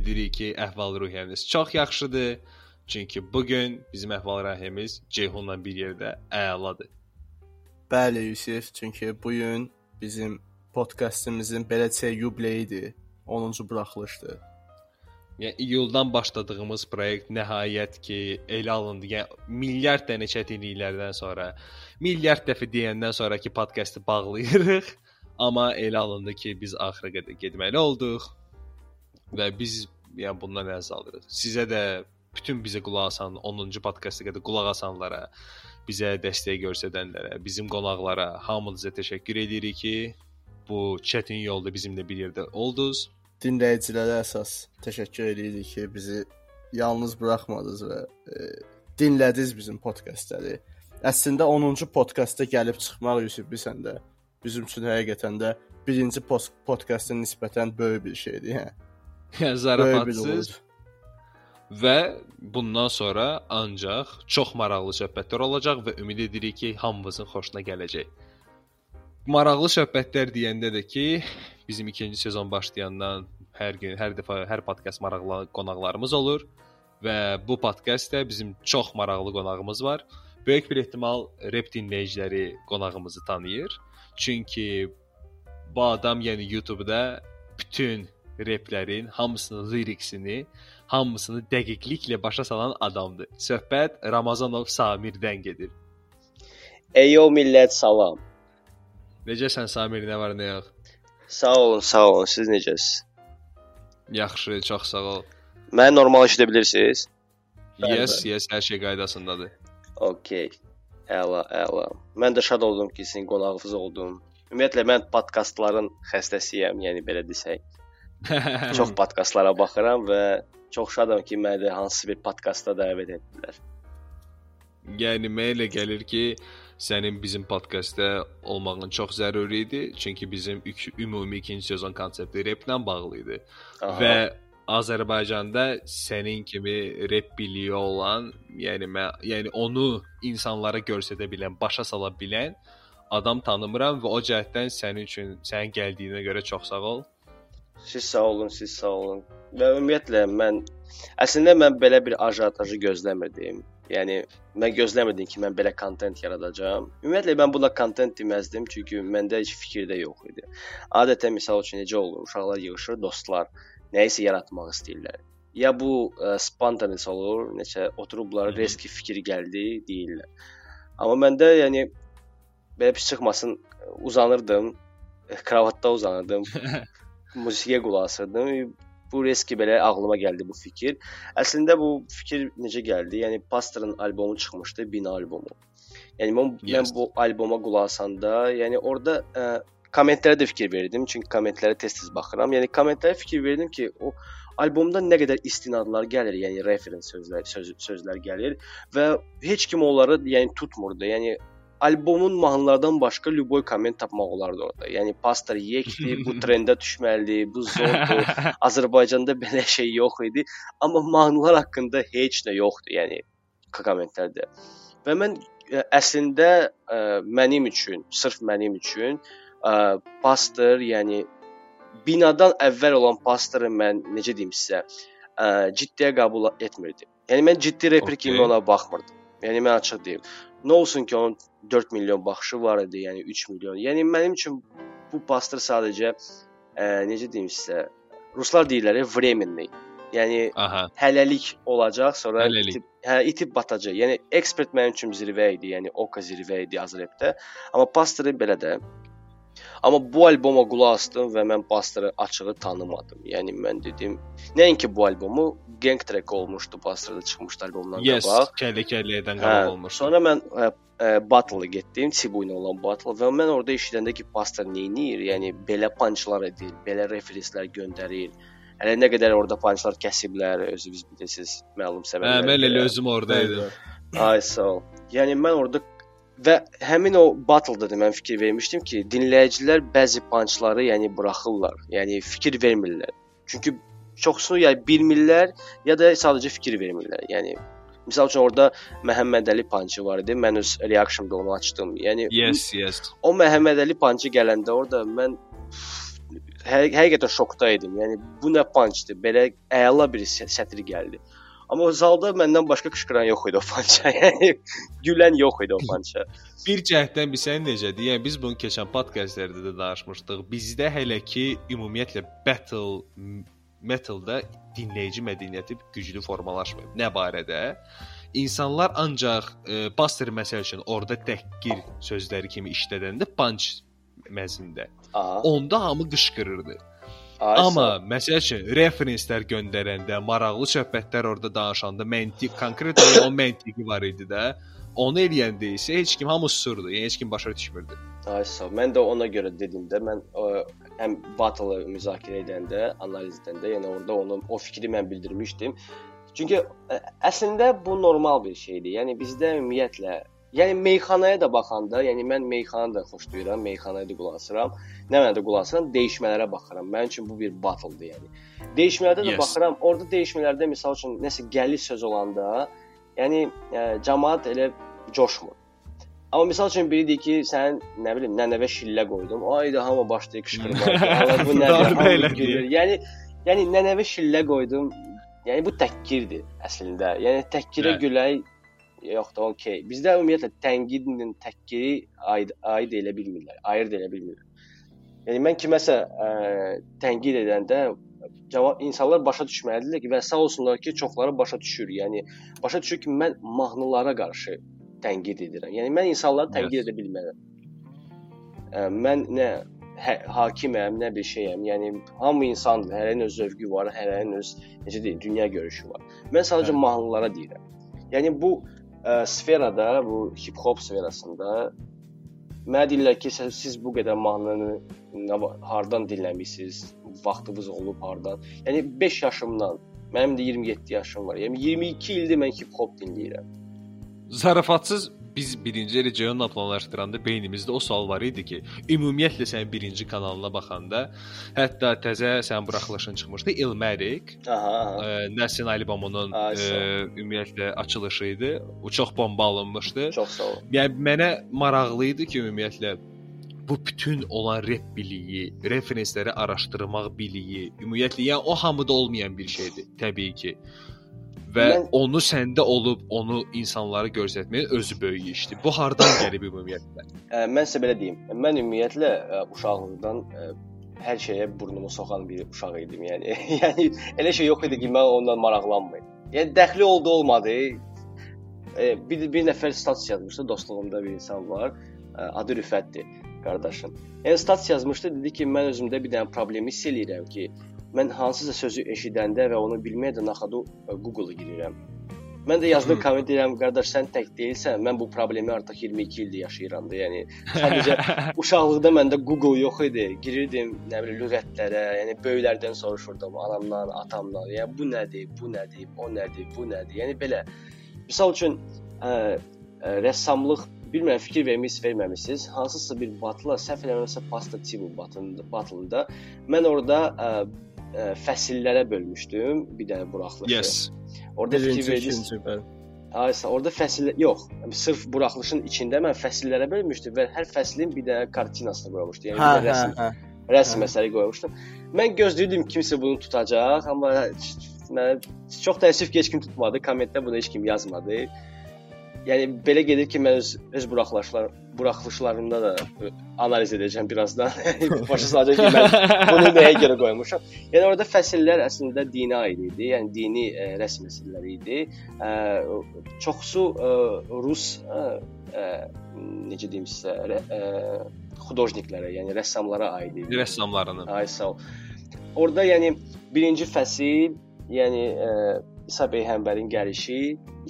Edirik ki, əhval-ruhiyyəniz çox yaxşıdır. Çünki bu gün bizim əhval-ruhiyyəmiz Ceyhunla bir yerdə əladır. Bəli, Yusif, çünki bu gün bizim podkastımızın beləçə yubileyidir. 10-cu buraxılışdır. Yəni iyuldan başladığımız proyekt nəhayət ki, elə alındı. Yəni milyard dənə çətinliklərdən sonra, milyard dəfə deyəndən sonrakı podkastı bağlayırıq. Amma elə alındı ki, biz axıra qədər getməli olduq və biz yəni bundan əz alırıq. Sizə də bütün bizə qulaq asan 10-cu podkasta qədər qulaq asanlara, bizə dəstək göstərənlərə, bizim qonaqlara hamınıza təşəkkür edirik ki, bu çətin yolda bizimlə bir yerdə oldunuz. Dinləyicilərə əsas təşəkkür edirik ki, bizi yalnız buraxmadınız və e, dinlədiniz bizim podkastları. Əslində 10-cu podkastda gəlib çıxmaq Yusif bilsən də bizim üçün həqiqətən də birinci post podkastın nisbətən böyük bir şeydir, hə. Yəni zarafatsız və bundan sonra ancaq çox maraqlı söhbətlər olacaq və ümid edirik ki, hamımızın xoşuna gələcək. Maraqlı söhbətlər deyəndə də ki, bizim ikinci sezon başlayandan hər gün, hər dəfə hər podkast maraqlı qonaqlarımız olur və bu podkastda bizim çox maraqlı qonağımız var. Böyük bir ehtimal rep dinləyiciləri qonağımızı tanıyır. Çünki bu adam yəni YouTube-da bütün replərin hamısının liriksini, hamısını dəqiqliklə başa salan adamdır. Söhbət Ramazanov Samirdən gedir. Eyo millət salam. Necəsən Samir, nə var, nə yox? Sağ olun, sağ olun. Siz necəsiz? Yaxşı, çox sağ ol. Məni normal eşidə bilirsiniz? Yes, yes, hər şey qaydasındadır. Okay. Əla, əla. Mən də şad oldum ki, sizin qonağınız oldum. Ümumiyyətlə mən podkastların xəstəsiyəm, yəni belə desək. Çox podkastlara baxıram və çox şadam ki, məni hansısa bir podkasta dəvət etdilər. Yəni mənə elə gəlir ki, sənin bizim podkastda olmağın çox zəruri idi, çünki bizim ük- ümumi ikinci sezon konsepti replə bağlı idi. Aha. Və Azərbaycanda sənin kimi rep biliyi olan, yəni mən, yəni onu insanlara göstərə bilən, başa sala bilən adam tanımıram və o cəhətdən sənin üçün sənin gəldiyinə görə çox sağ ol. Siz sağ olun, siz sağ olun. Və ümumiyyətlə mən əslində mən belə bir ajotajı gözləmirdim. Yəni mən gözləmirdim ki, mən belə kontent yaradacağam. Ümumiyyətlə mən buna kontent deməzdim, çünki məndə heç fikir də yox idi. Adətən məsəl üçün necə olur? Uşaqlar yığılır, dostlar nəyisə yaratmaq istəyirlər. Ya bu ə, spontaneous olur, neçə oturublar, reski fikir gəldi, deyirlər. Amma məndə yəni belə pis çıxmasın, uzanırdım, kravatda uzanırdım, musiqiyə qulaq asırdım. Bu reski belə ağlıma gəldi bu fikir. Əslində bu fikir necə gəldi? Yəni Pastor'ın albomu çıxmışdı, Bina albomu. Yəni mən, Yes. mən bu alboma qulaq asanda, yəni orada ə, kommentlərə də fikir verdim, çünki kommentlərə tez-tez baxıram. Yəni kommentlərə fikir verdim ki, o albomda nə qədər istinadlar gəlir, yəni reference sözlər, söz, sözlər gəlir və heç kim onları yəni tutmurdu. Yəni albomun mahnılardan başqa любой komment tapmaq olardı orada. Yəni Pastor yekdir, bu trendə düşməlidir, bu zordur. Azərbaycanda belə şey yox idi, amma mahnılar haqqında heç nə yoxdur, yəni kommentlərdə. Və mən ə, əslində ə, mənim üçün, sırf mənim üçün ə, Pastor, yəni binadan əvvəl olan Pastor'ı mən necə deyim sizə, ə, ciddiyə qəbul etmirdim. Yəni mən ciddi reper Okey. kimi ona baxmırdım. Yəni mən açıq deyim. Nə olsun ki, onun 4 milyon baxışı var idi, yəni 3 milyon. Yəni mənim üçün bu Pastor sadəcə ə, necə deyim sizə, ruslar deyirlər, ya, временный. Yəni Aha. hələlik olacaq, sonra Hələlik. itib, hə, itib batacaq. Yəni ekspert mənim üçün zirvə idi, yəni Oka zirvə idi Azrepdə. Amma Pastor belə də. Amma bu alboma qulaq asdım və mən Pastor açığı tanımadım. Yəni mən dedim, nəinki bu albomu Gang Track olmuşdu, Pastorda çıxmışdı albomdan Yes, qabaq. kəllə-kəllədən Hə, qabaq olmuş. Sonra mən ə, ə, battle-a getdim, Cibu ilə olan battle və mən orada eşidəndə ki, Pastor nə edir? Yəni belə punchlar edir, belə referenslər göndərir. Hələ nə qədər orada punchlar kəsiblər, özünüz bilirsiniz, məlum Hə, səbəblər. mən elə özüm oradaydım. Ay sağ ol. Yəni mən orada və həmin o battle-da da mən fikir vermişdim ki, dinləyicilər bəzi punchları yəni buraxırlar. Yəni fikir vermirlər. Çünki çoxsunu ya bilmirlər, ya da sadəcə fikir vermirlər. Yəni Məsəl üçün orada Məhəmməd Əli punchu var idi. Mən öz reaksiyamda onu açdım. Yəni Yes, yes. o Məhəmməd Əli punchu gələndə orada mən hə- həqiqətən şokda idim. Yəni bu nə punchdur? Belə əla bir sə- sətr gəldi. Amma o zalda məndən başqa qışqıran yox idi o puncha. Yəni gülən yox idi o puncha. Bir cəhətdən bilsən necədir? Yəni biz bunu keçən podkastlarda da danışmışdıq. Bizdə hələ ki ümumiyyətlə battle metalda dinləyici mədəniyyəti güclü formalaşmayıb. Nə barədə? İnsanlar ancaq e, Buster məsəl üçün orada təhqir sözləri kimi işlədəndə punch məzində. Aha. Onda hamı qışqırırdı. Ay, Amma məsəl üçün referenslər göndərəndə, maraqlı söhbətlər orada danışanda məntiq, konkret o məntiqi var idi də. Onu eləyəndə isə heç kim hamı susurdu. Yəni heç kim başa düşmürdü. Ay sağ ol. Mən də ona görə dedim də mən o, həm battle-ı müzakirə edəndə, analiz edəndə, yəni orada onu o fikri mən bildirmişdim. Çünki əslində bu normal bir şeydir. Yəni bizdə ümumiyyətlə Yəni meyxanaya da baxanda, yəni mən meyxanı da xoşlayıram, meyxanaya da qulaq asıram. Nə mənə də qulaq asıram, dəyişmələrə baxıram. Mənim üçün bu bir battle-dır yəni. Dəyişmələrdə də Yes. baxıram. Orada dəyişmələrdə məsəl üçün nəsə gəli söz olanda, yəni ə, cəmaət elə coşmur. Amma məsəl üçün biri deyir ki, sən nə bilim, nənəvə şillə qoydum. Ay da hamı başlayır qışqırmağa. Bu nədir? Yəni yəni nənəvə şillə qoydum. Yəni bu təhqirdir əslində. Yəni təhqirə gülək yox da okey. Bizdə ümumiyyətlə tənqidlə təhqiri aid aid elə bilmirlər, ayırd elə bilmirlər. Yəni mən kiməsə ə, tənqid edəndə cavab insanlar başa düşməlidirlər ki, və sağ olsunlar ki, çoxları başa düşür. Yəni başa düşür ki, mən mahnılara qarşı tənqid edirəm. Yəni mən insanları tənqid edə bilmərəm. Mən nə hə, hakiməm, nə bir şeyəm. Yəni hamı insandır, hərənin öz zövqü var, hərənin öz necə deyim, dünya görüşü var. Mən sadəcə Hə. mahnılara deyirəm. Yəni bu ə, sferada, bu hip-hop sferasında mənə deyirlər ki, siz, siz bu qədər mahnını nə hardan dinləmisiniz? Vaxtınız olub hardan? Yəni 5 yaşımdan, mənim də 27 yaşım var. Yəni 22 ildir mən hip-hop dinləyirəm. Zarafatsız biz birinci regionla planlaşdıranda beynimizdə o sual var idi ki, ümumiyyətlə sən birinci kanalına baxanda, hətta təzə sən buraxılışın çıxmışdı Ilmarik, Aha, aha. ə, Nəsin albomunun Ay, ə, sağ ol. ümumiyyətlə açılışı idi. O çox bomba alınmışdı. Çox sağ ol. Yəni mənə maraqlı idi ki, ümumiyyətlə bu bütün olan rep biliyi, referensləri araşdırmaq biliyi, ümumiyyətlə yəni o hamıda olmayan bir şeydir, təbii ki. Və Mən- onu səndə olub onu insanlara göstərmək özü böyük işdir. Bu hardan gəlib ümumiyyətlə? Ə, mən sizə belə deyim. Mən ümumiyyətlə ə, uşaqlıqdan ə, hər şeyə burnumu soxan bir uşaq idim. Yəni yəni elə şey yox idi ki, mən ondan maraqlanmayım. Yəni dəxli oldu olmadı. Ə, bir bir nəfər status yazmışdı, dostluğumda bir insan var. Ə, adı Rüfətdir, qardaşım. Yəni status yazmışdı, dedi ki, mən özümdə bir dənə problem hiss eləyirəm ki, mən hansısa sözü eşidəndə və onu bilməyə də naxadı ə, Google-a girirəm. Mən də yazdım komment edirəm, qardaş sən tək deyilsən. Mən bu problemi artıq 22 ildir yaşayıram da. Yəni sadəcə uşaqlıqda məndə Google yox idi. Girirdim, nə bilim, lüğətlərə, yəni böyüklərdən soruşurdum, anamdan, atamdan. Yəni bu nədir, bu nədir, o nədir, bu nədir? Yəni belə. Məsəl üçün ə, ə, rəssamlıq bilmirəm fikir vermisiniz, verməmisiniz. Hansısa bir batla, səhv eləmirəmsə Pasta TV batında, batında mən orada ə, ə, fəsillərə bölmüşdüm bir dənə buraxılışı. Yes. Orada fikir Birinci, bəli. Aysa orada fəsil yox, sırf buraxılışın içində mən fəsillərə bölmüşdüm və hər fəslin bir dənə kartinasını qoymuşdum. Yəni Hə, bir hə, rəsm, hə. rəsm əsəri qoymuşdum. Mən gözləyirdim kimsə bunu tutacaq, amma mən çox təəssüf ki, heç kim tutmadı. Kommentdə bunu heç kim yazmadı. Yəni belə gedir ki, mən öz öz buraxılışlar buraxılışlarında da analiz edəcəm birazdan. Başa salacağam ki, mən bunu nəyə görə qoymuşam. Yəni orada fəsillər əslində dinə aid idi. Yəni dini ə, rəsm məsələləri idi. Ə, çoxsu ə, rus ə, ə, necə deyim sizə, ə, xudojniklərə, yəni rəssamlara aid idi. Rəssamlarının. Ay sağ ol. Orada yəni birinci fəsil, yəni ə, İsa peyğəmbərin gəlişi,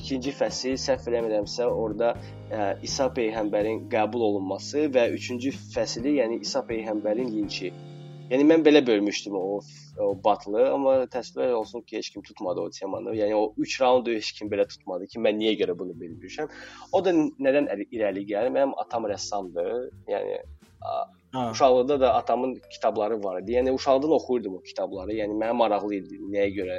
ikinci fəsil səhv eləmirəmsə, orada ə, İsa peyğəmbərin qəbul olunması və üçüncü fəsili, yəni İsa peyğəmbərin linçi. Yəni mən belə bölmüşdüm o o batlı, amma təəssüflər olsun ki, heç kim tutmadı o temanı. Yəni o 3 raundu heç kim belə tutmadı ki, mən niyə görə bunu bilmirəm. O da nədən irəli gəlir? Mənim atam rəssamdır. Yəni Ha. uşaqlıqda da atamın kitabları var idi. Yəni uşaqlıqdan oxuyurdum o kitabları. Yəni mənə maraqlı idi nəyə görə.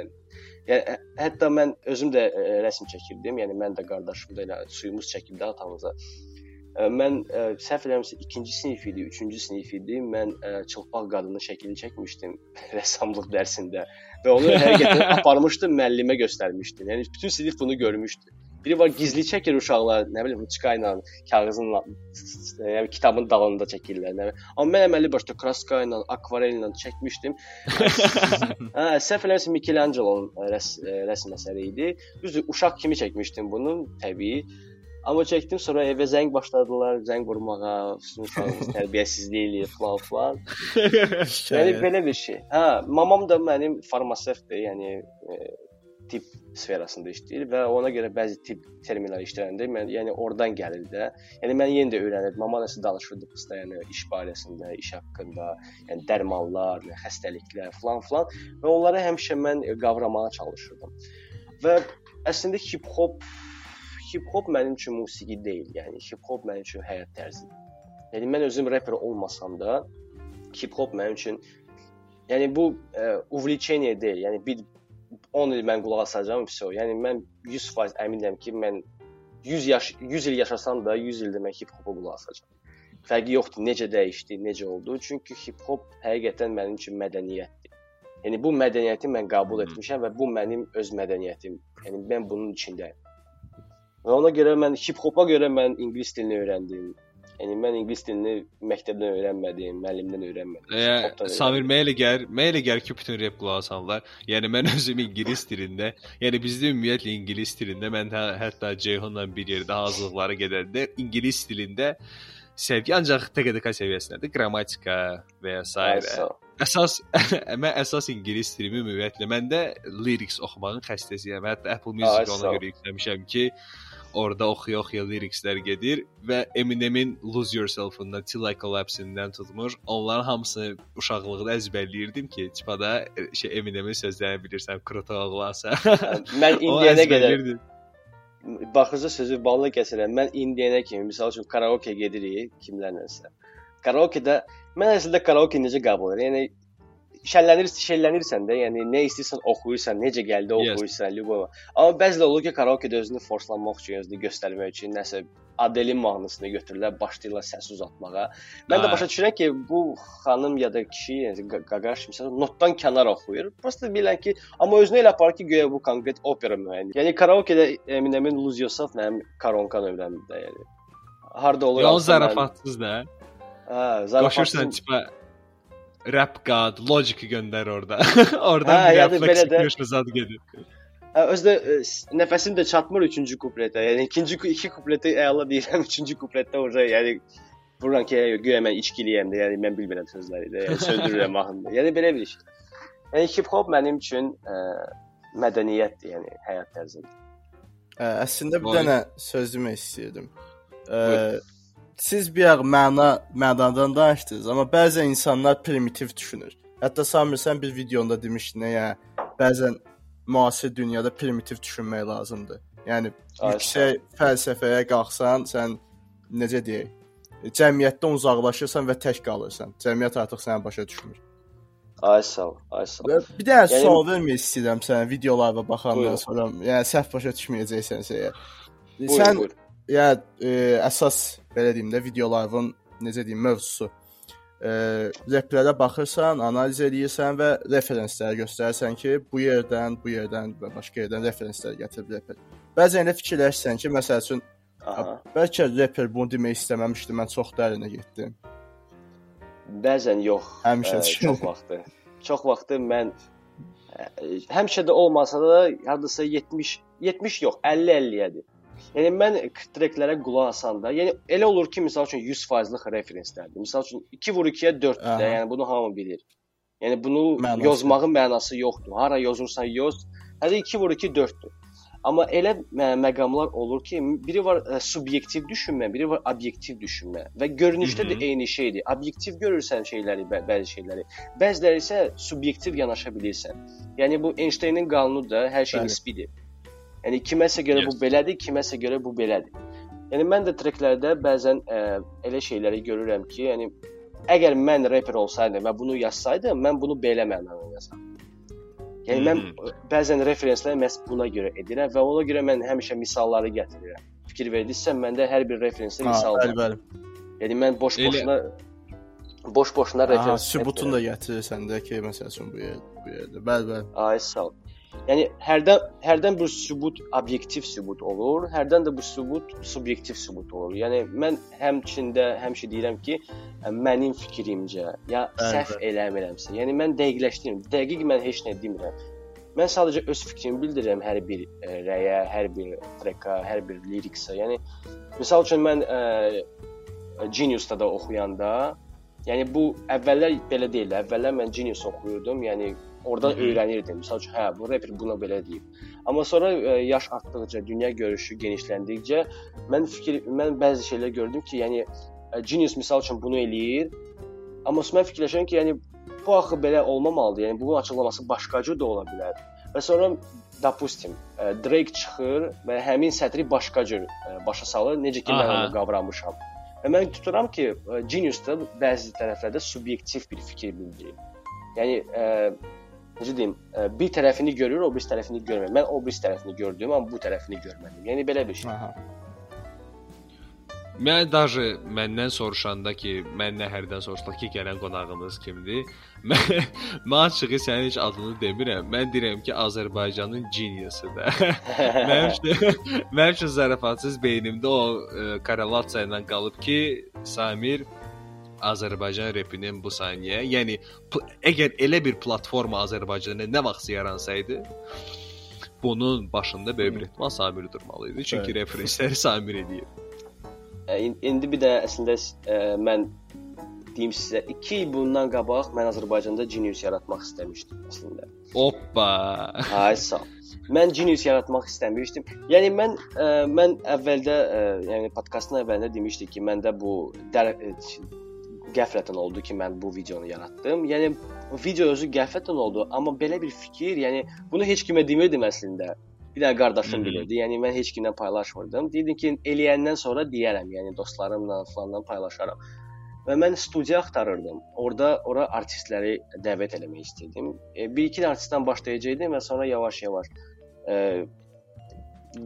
Yəni hə- hətta mən özüm də ə, rəsm çəkirdim. Yəni mən də qardaşım da elə suyumuz çəkildi atamıza. Ə, Mən ə, səhv eləmirəmsə 2-ci sinif idi, 3-cü sinif idi. Mən ə, çılpaq qadının şəklini çəkmişdim rəssamlıq dərsində və onu həqiqətən aparmışdım, müəllimə göstərmişdim. Yəni bütün sinif bunu görmüşdü. Biri var gizli çəkir uşaqlar, nə bilim ruçka ilə, kağızın yəni kitabın dalında çəkirlər, nə bilim. Amma mən əməlli başda kraska ilə, akvarel ilə çəkmişdim. hə, səhv eləmirəmsə Michelangelo'nun rəs rəsm əsəri idi. Düzdür, uşaq kimi çəkmişdim bunu, təbii. Amma çəkdim, sonra evə zəng başladılar, zəng vurmağa, uşağınız tərbiyəsizlik eləyir falan falan. Yəni belə bir şey. Hə, mamam da mənim farmasevtdir, yəni e, tibb sferasında işləyir və ona görə bəzi tibb terminləri işləyəndə mən yəni oradan gəlir də. Yəni mən yenə də öyrənirdim. Mama nəsə danışırdı qızda, yəni iş barəsində, iş haqqında, yəni dərmanlar, yəni xəstəliklər, falan-falan və onları həmişə mən qavramağa çalışırdım. Və əslində hip-hop hip-hop mənim üçün musiqi deyil, yəni hip-hop mənim üçün həyat tərzidir. Yəni mən özüm reper olmasam da hip-hop mənim üçün Yəni bu e, uvlečenie deyil. Yəni bir 10 il mən qulaq asacağam, vəsə. Yəni mən 100% əminəm ki, mən 100 yaş 100 il yaşasam da 100 ildə mən hip-hopa qulaq asacağam. Fərqi yoxdur necə dəyişdi, necə oldu. Çünki hip-hop həqiqətən mənim üçün mədəniyyətdir. Yəni bu mədəniyyəti mən qəbul etmişəm və bu mənim öz mədəniyyətim. Yəni mən bunun içindəyəm. Və ona görə mən hip-hopa görə mən ingilis dilini öyrəndim. Yəni mən ingilis dilini məktəbdən öyrənmədim, müəllimdən öyrənmədim. E, Samir mənə elə gəlir, mənə elə gəlir ki, bütün rep qulaq asanlar, yəni mən özüm ingilis dilində, yəni bizdə ümumiyyətlə ingilis dilində mən hə, hətta Ceyhunla bir yerdə hazırlıqlara gedəndə ingilis dilində səviyyə ancaq TQDK səviyyəsindədir, qrammatika və s. Əsas mən əsas ingilis dilimi ümumiyyətlə məndə lyrics oxumağın xəstəsiyəm. Hətta Apple Music ona görə yükləmişəm ki, orada oxuya-oxuya lyricslər gedir və Eminemin Lose Yourself-ından Till I Collapse-indən tutmuş, onların hamısını uşaqlıqda əzbərləyirdim ki, tipada e, şey Eminemin sözlərini bilirsən, Kruto oğlansa. Mən indiyənə qədər baxıcı sözü ballı kəsirəm. Mən indiyənə kimi, məsəl üçün karaoke gedirik kimlərləsə. Karaokedə mən əslində karaoke necə qəbul edirəm? Yəni şəllənirsən, şəllənirsən də, yəni nə istəyirsən oxuyursan, necə gəldi oxuyursan, yes. Lyubova. Amma bəzilə olur ki, karaoke-də özünü forslanmaq üçün, özünü göstərmək üçün nəsə Adelin mahnısını götürürlər, başlayırlar səs uzatmağa. Mən ha. də hə. başa düşürəm ki, bu xanım ya da kişi, yəni Qaqaş məsələn notdan kənar oxuyur. Prosta bilən ki, amma özünü elə aparır ki, guya bu konkret opera müəllimi. Yəni karaoke-də Eminemin Lose Yourself mənim Karonka nömrəmdədir. Yəni harda olur? Yalnız zarafatsız da. Hə, zarafatsız. Qoşursan tipə tipa rap god, logic göndər orada. Oradan Hə, bir yəni refleks belə də- çıxmış zad gedir. Hə, özdə ə, s- nəfəsim də çatmır 3-cü kupletə. Yəni ikinci ku- iki kupleti əla deyirəm, 3-cü kupletdə orada yəni Buran ki, güya mən içkiliyəm də, yəni mən bilmirəm sözləri də, yəni söndürürəm mahnını. Yəni belə bir şey. Yəni hip hop mənim üçün ə, mədəniyyətdir, yəni həyat tərzidir. Ə, əslində bir Vay. dənə söz demək istəyirdim. Ə, Buyur. Siz bir yağ məna mənadan danışdınız, amma bəzən insanlar primitiv düşünür. Hətta Samir sən bir videonda demişdin, ya bəzən müasir dünyada primitiv düşünmək lazımdır. Yəni yüksək fəlsəfəyə qalxsan, sən necə deyək, cəmiyyətdən uzaqlaşırsan və tək qalırsan. Cəmiyyət artıq səni başa düşmür. Ay sağ ol, ay sağ ol. Bir dənə Yəni- sual vermək istəyirəm sənə videolara baxandan Buyur. sonra. Yəni səhv başa düşməyəcəksənsə əgər. Buyur, Sən buyur. Yəni e, əsas belə deyim də videoların necə deyim mövzusu e, replərə baxırsan, analiz eləyirsən və referensləri göstərirsən ki, bu yerdən, bu yerdən və başqa yerdən referenslər gətirib reper. Bəzən elə fikirləşirsən ki, məsəl üçün Aha. Bəlkə rapper bunu demək istəməmişdi, mən çox dərinə getdim. Bəzən yox. Həmişə ə, çıxır. çox vaxtı. Çox vaxtı mən ə, həmişə də olmasa da hardasa 70 70 yox, 50 50-yədir. Yəni mən treklərə qulaq asanda, yəni elə olur ki, məsəl üçün 100%lıq referenslərdir. Məsəl üçün 2 vur 2-yə 4-dür Aha. də, yəni bunu hamı bilir. Yəni bunu Mənası. yozmağın mənası yoxdur. Hara yozursan yoz, hələ 2 vur 2 4-dür. Amma elə mə- məqamlar olur ki, biri var ə, subyektiv düşünmə, biri var obyektiv düşünmə və görünüşdə də Mhm. eyni şeydir. Obyektiv görürsən şeyləri, bə bəzi şeyləri. Bəziləri isə subyektiv yanaşa bilirsən. Yəni bu Einsteinın qanunu da hər şey nisbidir. Yəni kiməsə görə bu Yes. belədir, kiməsə görə bu belədir. Yəni mən də treklərdə bəzən ə, elə şeyləri görürəm ki, yəni əgər mən rapper olsaydım və bunu yazsaydım, mən bunu belə mənada yazardım. Yəni mən ə, bəzən referensləri məhz buna görə edirəm və ona görə mən həmişə misalları gətirirəm. Fikir verdinizsə, məndə hər bir referensdə Ha, misal bəli, var. bəli. Yəni mən boş-boşuna boş-boşuna referens sübutunu da gətirirsən də ki, məsəl üçün bu yer, bu yerdə. Bəli, bəli. Ay sağ ol. Yəni hərdən hərdən bir sübut obyektiv sübut olur, hərdən də bu sübut subyektiv sübut olur. Yəni mən həmçində həmişə deyirəm ki, mənim fikrimcə ya səhv eləmirəmsə, yəni mən dəqiqləşdirirəm. Dəqiq mən heç nə demirəm. Mən sadəcə öz fikrimi bildirirəm hər bir rəyə, hər bir treka, hər bir liriksə. Yəni misal üçün mən ə, Genius-da da oxuyanda, yəni bu əvvəllər belə deyildi. Əvvəllər mən Genius oxuyurdum, yəni oradan Mhm. öyrənirdim. Məsəl üçün, hə, bu rapper buna belə deyib. Amma sonra ə, yaş artdıqca, dünya görüşü genişləndikcə mən fikir mən bəzi şeylər gördüm ki, yəni ə, Genius misal üçün bunu eləyir. Amma mən fikirləşirəm ki, yəni bu axı belə olmamalıdır. Yəni bunun açıqlaması başqacı da ola bilər. Və sonra допустим, ə, Drake çıxır və həmin sətri başqa cür ə, başa salır, necə ki mən Aha. onu qavramışam. Və mən tuturam ki, ə, Genius-da bəzi tərəflərdə subyektiv bir fikir bildirir. Yəni ə, necə deyim, bir tərəfini görür, o bir tərəfini görmür. Mən o bir tərəfini gördüm, amma bu tərəfini görmədim. Yəni belə bir şey. Aha. Mən daşı məndən soruşanda ki, mən nəhərdən soruşduq ki, gələn qonağımız kimdir? Mən mən açığı sənin heç adını demirəm. Mən deyirəm ki, Azərbaycanın geniusudur. mənim üçün mənim üçün zarafatsız beynimdə o ə, korrelasiya ilə qalıb ki, Samir Azərbaycan repinin bu saniyə, yəni əgər elə bir platforma Azərbaycanda nə vaxt yaransaydı, bunun başında böyük bir ehtimal Samir durmalı idi. Çünki Evet. referensləri Samir edir. İn- İndi bir də əslində ə, mən deyim sizə 2 il bundan qabaq mən Azərbaycanda Genius yaratmaq istəmişdim əslində. Hoppa. Ay sağ. Mən Genius yaratmaq istəmişdim. Yəni mən ə, mən əvvəldə ə, yəni podkastın əvvəlində demişdik ki, məndə bu dər, ə, qəflətən oldu ki, mən bu videonu yaratdım. Yəni video özü qəflətən oldu, amma belə bir fikir, yəni bunu heç kimə demirdim əslində. Bir dənə qardaşım Mhm. bilirdi. Yəni mən heç kimlə paylaşmırdım. Dedim ki, eləyəndən sonra deyərəm, yəni dostlarımla falandan paylaşaram. Və mən studiya axtarırdım. Orda ora artistləri dəvət eləmək istirdim. E, bir iki artistdən başlayacaqdım və sonra yavaş-yavaş e,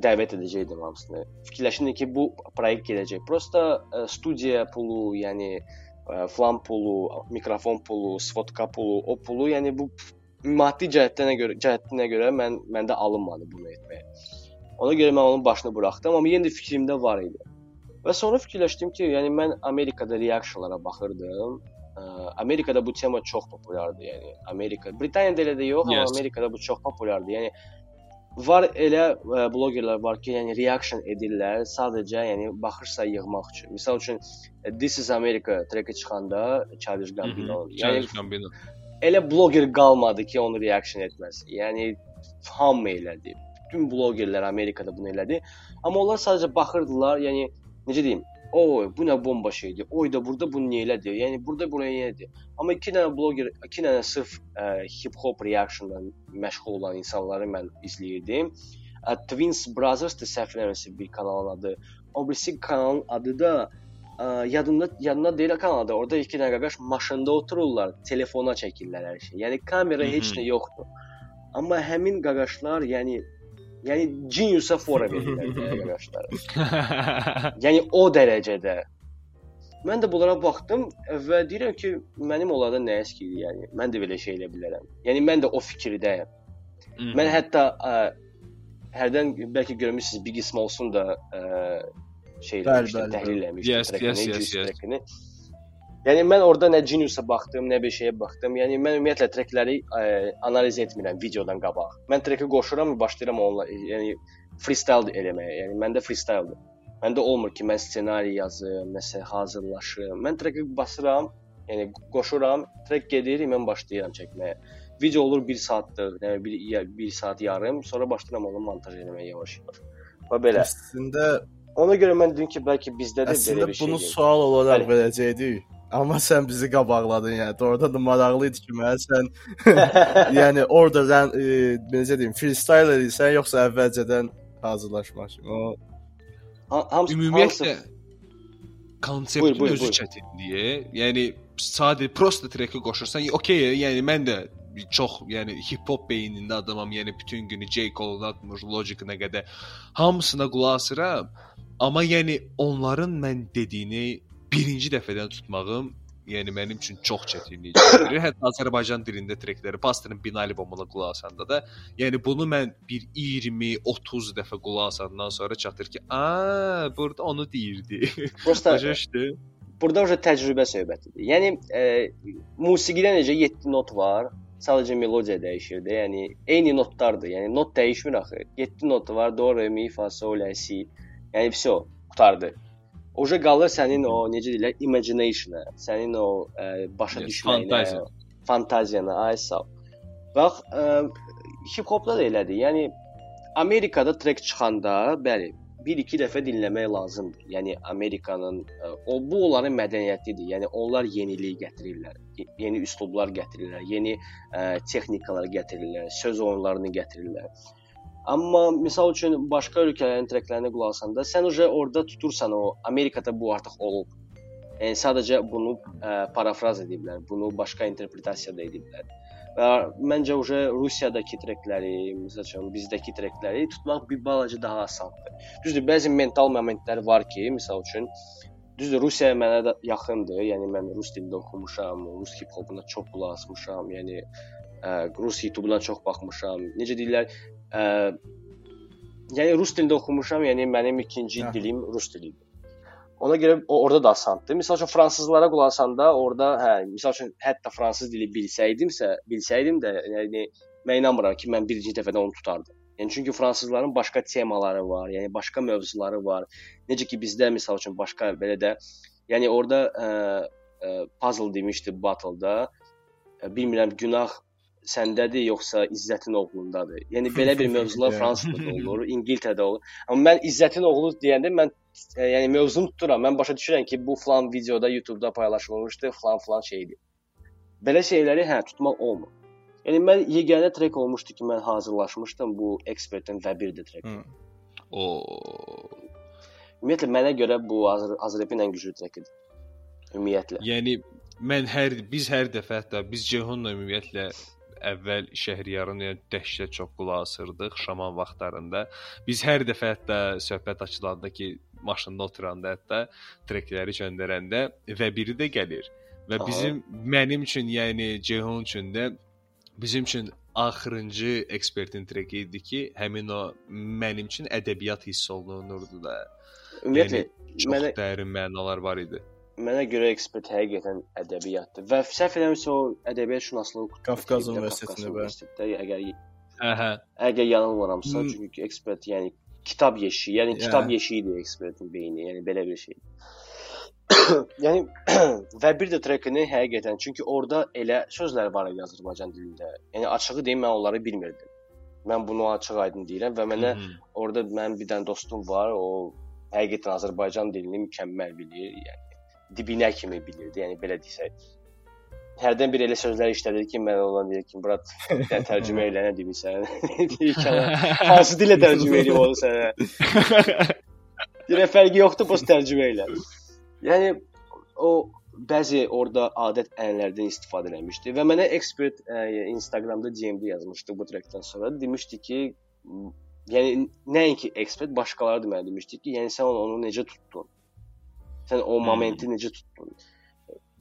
dəvət edəcəkdim hamısını. Fikirləşirdim ki, bu proyekt gedəcək. Prosta e, studiya pulu, yəni e, flan pulu, mikrofon pulu, svodka pulu, o pulu, yəni bu maddi cəhətdən görə, cəhətinə görə mən məndə alınmadı bunu etməyə. Ona görə mən onun başını buraxdım, amma yenə də fikrimdə var idi. Və sonra fikirləşdim ki, yəni mən Amerikada reaksiyalara baxırdım. Ə, Amerikada bu tema çox populyardır, yəni Amerika, Britaniyada elə də yox, amma Yes. Amerikada bu çox populyardır. Yəni var elə ə, blogerlər var ki, yəni reaction edirlər sadəcə, yəni baxırsa yığmaq üçün. Məsəl üçün ə, This is America treki çıxanda Childish Gambino. Yəni Childish Gambino. elə bloger qalmadı ki, onu reaction etməsin. Yəni hamı elədi. Bütün blogerlər Amerikada bunu elədi. Amma onlar sadəcə baxırdılar, yəni necə deyim? O, bu nə bomba şeydir. Oy da burada bunu niyə elədi? Yəni burada buraya niyə elədi? Amma iki dənə bloger, iki dənə sırf ə, hip-hop reactionla məşğul olan insanları mən izləyirdim. Ə, Twins Brothers-dır səhv eləmirəmsə bir kanalın adı. O birisi kanalın adı da ə, yadımda yadımda deyil kanal adı. Orada iki dənə qaqaş maşında otururlar, telefona çəkirlər hər şey. Yəni kamera heç nə yoxdur. Amma həmin qaqaşlar, yəni yəni geniusa fora verirlər qaqaşlar. Yəni o dərəcədə. Mən də bunlara baxdım və deyirəm ki, mənim onlardan nə əskidir, yəni mən də belə şey eləyə bilərəm. Yəni mən də o fikirdəyəm. Mən hətta ə, hərdən bəlkə görmüsüz Biggie Smalls'un da ə, şey Bəli, eləmişdim, bəli, təhlil eləmişdim Yes, yes, yes, yes. Yəni mən orada nə Genius-a baxdım, nə bir şeyə baxdım. Yəni mən ümumiyyətlə trackləri ə, analiz etmirəm videodan qabaq. Mən tracki qoşuram, başlayıram onunla, yəni freestyle eləməyə. Yəni məndə freestyle-dır. Məndə olmur ki, mən ssenari yazım, nəsə hazırlaşım. Mən tracki basıram, yəni qoşuram, track gedir, mən başlayıram çəkməyə. Video olur 1 saatlıq, yəni 1 1 saat yarım, sonra başlayıram onu montaj etməyə yavaş-yavaş. Və belə. Əslində Ona görə mən dedim ki, bəlkə bizdə də əslində belə bir şey. bunu gedir. sual olaraq Bəli. Amma sən bizi qabaqladın yəni. Orada da maraqlı idi ki, mən sən yəni orada sən e, necə deyim, freestyle edirsən yoxsa əvvəlcədən hazırlaşmaq kimi. O Ha- hamısı Ümumiyyətlə hamısı- konseptin Buyur, buyur, özü çətinliyi. Yəni sadə prosta treki qoşursan, okey, yəni mən də çox, yəni hip hop beynində adamam. Yəni bütün günü J. Cole-dan atmış, Logic-nə qədər hamısına qulaq asıram. Amma yəni onların mən dediyini birinci dəfədən tutmağım yəni mənim üçün çox çətinlik çəkdirir. Hətta Azərbaycan dilində trekləri Pastorun Bin albomuna qulaq asanda da, yəni bunu mən bir 20-30 dəfə qulaq asandan sonra çatır ki, "A, burada onu deyirdi." Prosta Başa düşdü? burada уже təcrübə söhbətidir. Yəni e, musiqidə necə 7 not var, sadəcə melodiya dəyişir də. Yəni eyni notlardır. Yəni not dəyişmir axı. 7 not var, do, re, mi, fa, sol, la, si. Yəni vəsə qutardı. Oje qalır sənin o necə deyirlər, imagination-a, sənin o ə, başa düşməyinə, fantaziya. fantaziyana, ay sağ. ol. Bax, hip hopda da elədir. Yəni Amerikada trek çıxanda, bəli, bir iki dəfə dinləmək lazımdır. Yəni Amerikanın ə, o bu onların mədəniyyətidir. Yəni onlar yenilik gətirirlər. ye- Yeni üslublar gətirirlər, yeni ə, texnikalar gətirirlər, söz oyunlarını gətirirlər. Amma misal üçün başqa ölkələrin treklərinə qulaq asanda sən uje orada tutursan o Amerikada bu artıq olub. Yəni sadəcə bunu ə, parafraz ediblər, bunu başqa interpretasiyada ediblər. Və məncə uje Rusiyadakı trekləri, məsəl üçün bizdəki trekləri tutmaq bir balaca daha asandır. Düzdür, bəzi mental momentlər var ki, misal üçün düzdür Rusiya mənə də yaxındır. Yəni mən rus dilində oxumuşam, rus hip hopuna çox qulaq asmışam. Yəni ə, rus YouTube-dan çox baxmışam. Necə deyirlər, ə, yəni rus dilində oxumuşam, yəni mənim ikinci Hə. dilim rus dilidir. Ona görə o orada da asandır. Məsəl üçün fransızlara qulaq asanda orada hə, məsəl üçün hətta fransız dili bilsəydimsə, bilsəydim də, yəni mən inanmıram ki, mən birinci dəfədə onu tutardım. Yəni çünki fransızların başqa temaları var, yəni başqa mövzuları var. Necə ki bizdə məsəl üçün başqa belə də yəni orada ə, ə, puzzle demişdi battle-da. Ə, bilmirəm günah səndədir yoxsa İzzətin oğlundadır. Yəni belə bir mövzular. Fransada da olur, İngiltərədə olur. Amma mən İzzətin oğlu deyəndə mən e, yəni mövzunu tuturam. Mən başa düşürəm ki, bu falan videoda YouTube-da paylaşılmışdı, falan falan şeydir. Belə şeyləri hə tutmaq olmur. Yəni mən yeganə trek olmuşdu ki, mən hazırlaşmışdım bu ekspertin və bir də trek. O Ümumiyyətlə mənə görə bu Azərbaycan ən güclü trekidir. Ümumiyyətlə. Yəni mən hər biz hər dəfə hətta biz Cehonla ümumiyyətlə əvvəl Şəhriyarın yəni dəhşət çox qulaq asırdıq şaman vaxtlarında. Biz hər dəfə hətta söhbət açılanda ki, maşında oturanda hətta trekləri göndərəndə və biri də gəlir. Və Aha. bizim mənim üçün, yəni Cehon üçün də bizim üçün axırıncı ekspertin treki idi ki, həmin o mənim üçün ədəbiyyat hiss olunurdu da. Ümumiyyətlə Çox mənə dərin mənalar var idi. Mənə görə ekspert həqiqətən ədəbiyyatdır. Və səhv eləmirəmsə o ədəbiyyat şünaslığı Qafqaz Universitetində bəli. Universitetdə əgər Hə, əgər yanılmıramsa, Hmm. çünki ekspert yəni kitab yeşiyi, yəni Ya. kitab yeşiyidir ekspertin beyni, yəni belə bir şey. yəni və bir də trekini həqiqətən çünki orada elə sözlər var idi Azərbaycan dilində. Yəni açığı deyim mən onları bilmirdim. Mən bunu açıq aydın deyirəm və mənə Mhm. orada mənim bir dənə dostum var, o həqiqətən Azərbaycan dilini mükəmməl bilir, yəni dibinə kimi bilirdi, yəni belə desək. Hərdən bir elə sözlər işlədir ki, mən ona deyir ki, brat, sən tərcümə elə nə demirsən? deyir ki, "Ana, hansı dilə tərcümə edeyim onu sənə? Deyirəm fərqi yoxdur, prosta tərcümə elə. Yəni o bəzi orada adət ənənlərdən istifadə eləmişdi və mənə ekspert ə, Instagramda DM-də yazmışdı bu trekdən sonra. Demişdi ki, yəni nəinki ekspert, başqaları da mənə demişdi ki, yəni sən onu, onu necə tutdun? Sən o momenti necə tutdun?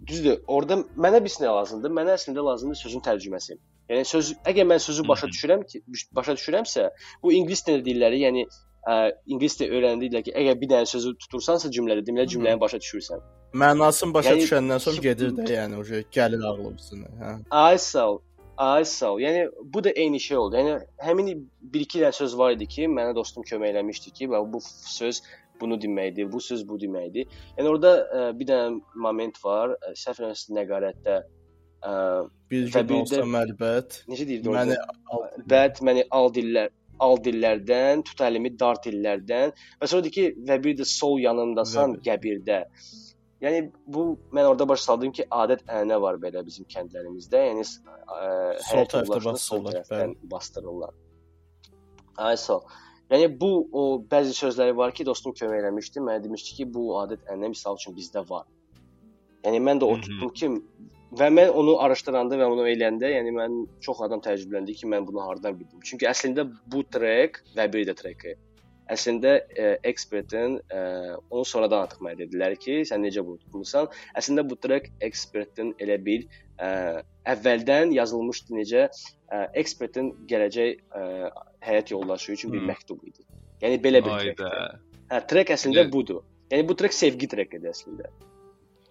Düzdür, orada mənə bir nə lazımdır? Mənə əslində lazımdır sözün tərcüməsi. Yəni söz əgər mən sözü başa düşürəm ki, başa düşürəmsə, bu ingilis dilində deyirləri, yəni ə, ingilis dili öyrəndikdə ki, əgər bir dənə sözü tutursansa cümlədə, deməli cümləni başa düşürsən. Mənasını başa Yəni- düşəndən sonra gedir də, yəni o gəlir ağlımızına, hə. Ay sağ ol. Ay sağ ol. Yəni bu da eyni şey oldu. Yəni həmin 1-2 dənə söz var idi ki, mənə dostum kömək eləmişdi ki, və bu söz bunu deməkdir, bu söz bu deməkdir. Yəni orada ə, bir dənə moment var, ə, səhv eləmirəmsə nəqarətdə ə, Bir gün olsa məlbət necə deyirdi orada? məni Bəd məni al dillər al dillərdən, tut əlimi dar dillərdən. Və sonra deyir ki, və bir də sol yanımdasan Və bir- qəbirdə. Yəni bu mən orada başa saldım ki, adət ənənə var belə bizim kəndlərimizdə. Yəni ə, Sol tərəfdə yoldaşını sol tərəfdən bastırırlar. Ay sağ. ol. Yəni bu o bəzi sözləri var ki, dostum kömək eləmişdi. Mənə demişdi ki, bu adət ənənə misal üçün bizdə var. Yəni mən də oturtdum ki, və mən onu araşdıranda və onu eləyəndə, yəni mən çox adam təəccübləndi ki, mən bunu hardan bildim. Çünki əslində bu trek və bir də treki əslində e, ekspertin e, onu sonradan artıq mənə dedilər ki, sən necə bunu tutmusan? Əslində bu trek ekspertin elə bir e, əvvəldən yazılmışdı necə e, ekspertin gələcək e, həyat yoldaşı üçün bir Hmm. məktub idi. Yəni belə bir trekdir. Hə, trek əslində Yəni- budur. Yəni bu trek sevgi trekidir əslində.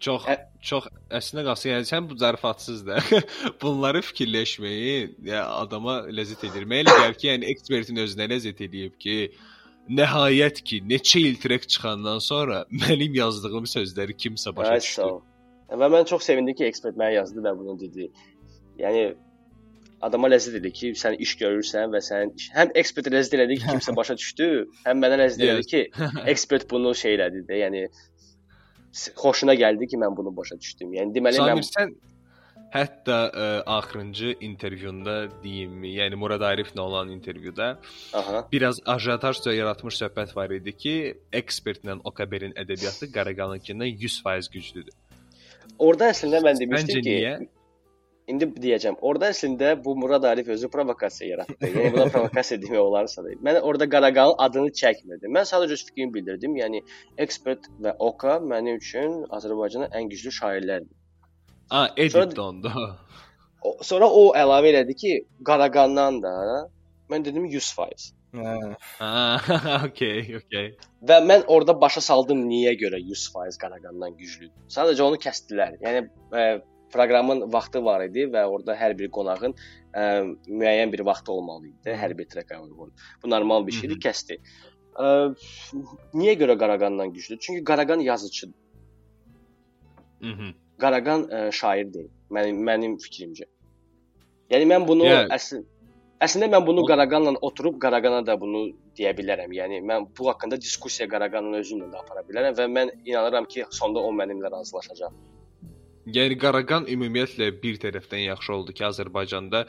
Çox Ə- çox əslində qalsa, yəni sən bu zarafatsız da bunları fikirləşməyi ya adama ləzzət edir. Mənə elə gəlir ki, yəni ekspertin özünə ləzzət eləyib ki, nəhayət ki, neçə il trek çıxandan sonra mənim yazdığım sözləri kimsə başa Ay, düşdü. Və mən çox sevindim ki, ekspert mənə yazdı və bunu dedi. Yəni adama ləzzət edir ki, sən iş görürsən və sənin iş... həm ekspert ləzzət elədi ki, kimsə başa düşdü, həm mənə ləzzət elədi ki, ekspert bunu şey elədi də, yəni xoşuna gəldi ki, mən bunu başa düşdüm. Yəni deməli Samir mən sən hətta ə, axırıncı intervyunda deyimmi, yəni Murad Ariflə olan intervyuda aha, biraz ajotaj yaratmış söhbət var idi ki, ekspertlə OKB-in ədəbiyyatı Qaraqanınkindən 100% güclüdür. orada əslində mən demişdim Məncə ki, niyə? İndi deyəcəm. Orada əslində bu Murad Arif özü provokasiya yaratdı. Yəni buna provokasiya demək olarsa da. Mən orada Qaraqanın adını çəkmirdim. Mən sadəcə öz fikrimi bildirdim. Yəni ekspert və Oka mənim üçün Azərbaycanın ən güclü şairləridir. A, edit Sonra- dondu. O, sonra o əlavə elədi ki, Qaraqandan da mən dedim 100%. Hə. Ha, okey, okey. Və mən orada başa saldım niyə görə 100% Qaraqandan güclüdür. Sadəcə onu kəsdilər. Yəni ə, proqramın vaxtı var idi və orada hər bir qonağın ə, müəyyən bir vaxtı olmalı idi, hər bir treka uyğun. Bu normal bir şeydir, kəsdi. Ə, niyə görə Qaraqandan güclüdür? Çünki Qaraqan yazıçıdır. Mhm. Qaraqan ə, şair deyil. Mənim mənim fikrimcə. Yəni mən bunu Yeah. əsl Əslində mən bunu Qaraqanla oturub Qaraqana da bunu deyə bilərəm. Yəni mən bu haqqında diskussiya Qaraqanın özüylə də apara bilərəm və mən inanıram ki, sonda o mənimlə razılaşacaq. Yəni Qaraqan ümumiyyətlə bir tərəfdən yaxşı oldu ki, Azərbaycanda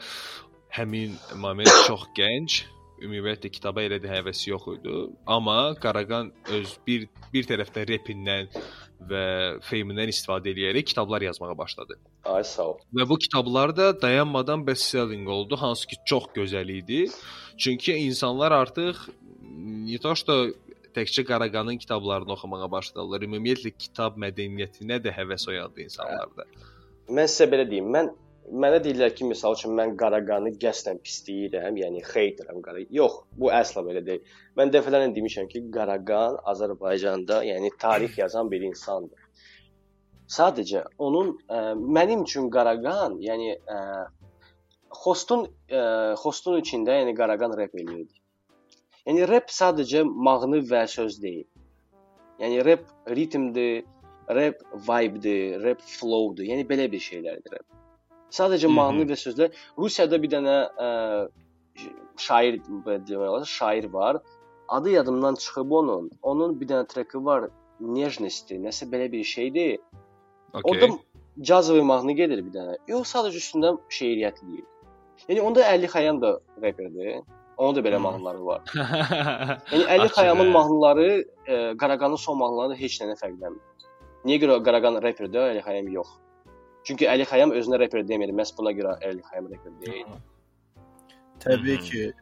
həmin moment çox gənc, ümumiyyətlə kitaba elə də həvəsi yox idi. Amma Qaraqan öz bir bir tərəfdən repindən və filmindən istifadə edərək kitablar yazmağa başladı. Ay sağ ol. Və bu kitablar da dayanmadan best-selling oldu, hansı ki çox gözəl idi. Çünki insanlar artıq Nitoşda təkcə Qaraqanın kitablarını oxumağa başladılar. Ümumiyyətlə kitab mədəniyyətinə də həvəs oyandı insanlarda. Mən sizə belə deyim, mən mənə deyirlər ki, məsəl üçün mən Qaraqanı qəsdən pisləyirəm, yəni xeytirəm Qara. Yox, bu əsla belə deyil. Mən dəfələrlə demişəm ki, Qaraqan Azərbaycanda, yəni tarix yazan bir insandır. Sadəcə onun ə, mənim üçün Qaraqan, yəni ə, hostun ə, hostun içində, yəni Qaraqan rep eləyirdi. Yəni rep sadəcə mahnı və söz deyil. Yəni rep ritmdir, rep vibe-dir, rep flow-dur. Yəni belə bir şeylərdir rep. Sadəcə mahnı və sözlər. Rusiyada bir dənə ə, şair demək olar, şair var. Adı yadımdan çıxıb onun. Onun bir dənə treki var. Nejnosti, nəsə belə bir şeydir. Okay. Onda cazvı mahnı gedir bir dənə. Yox, sadəcə üstündə şeiriyyət deyil. Yəni onda 50 Xayan da rapperdir. Onun da belə mahnıları var. yəni Əli Xayamın mahnıları e, Qaraqanın son mahnıları heç nəyə fərqlənmir. Niyə görə Qaraqan rapperdir, Əli Xayam yox? Çünki Əli Xəyam özünə reper demir. Məhz buna görə Əli Xəyam reper deyil. Təbii Mhm. ki,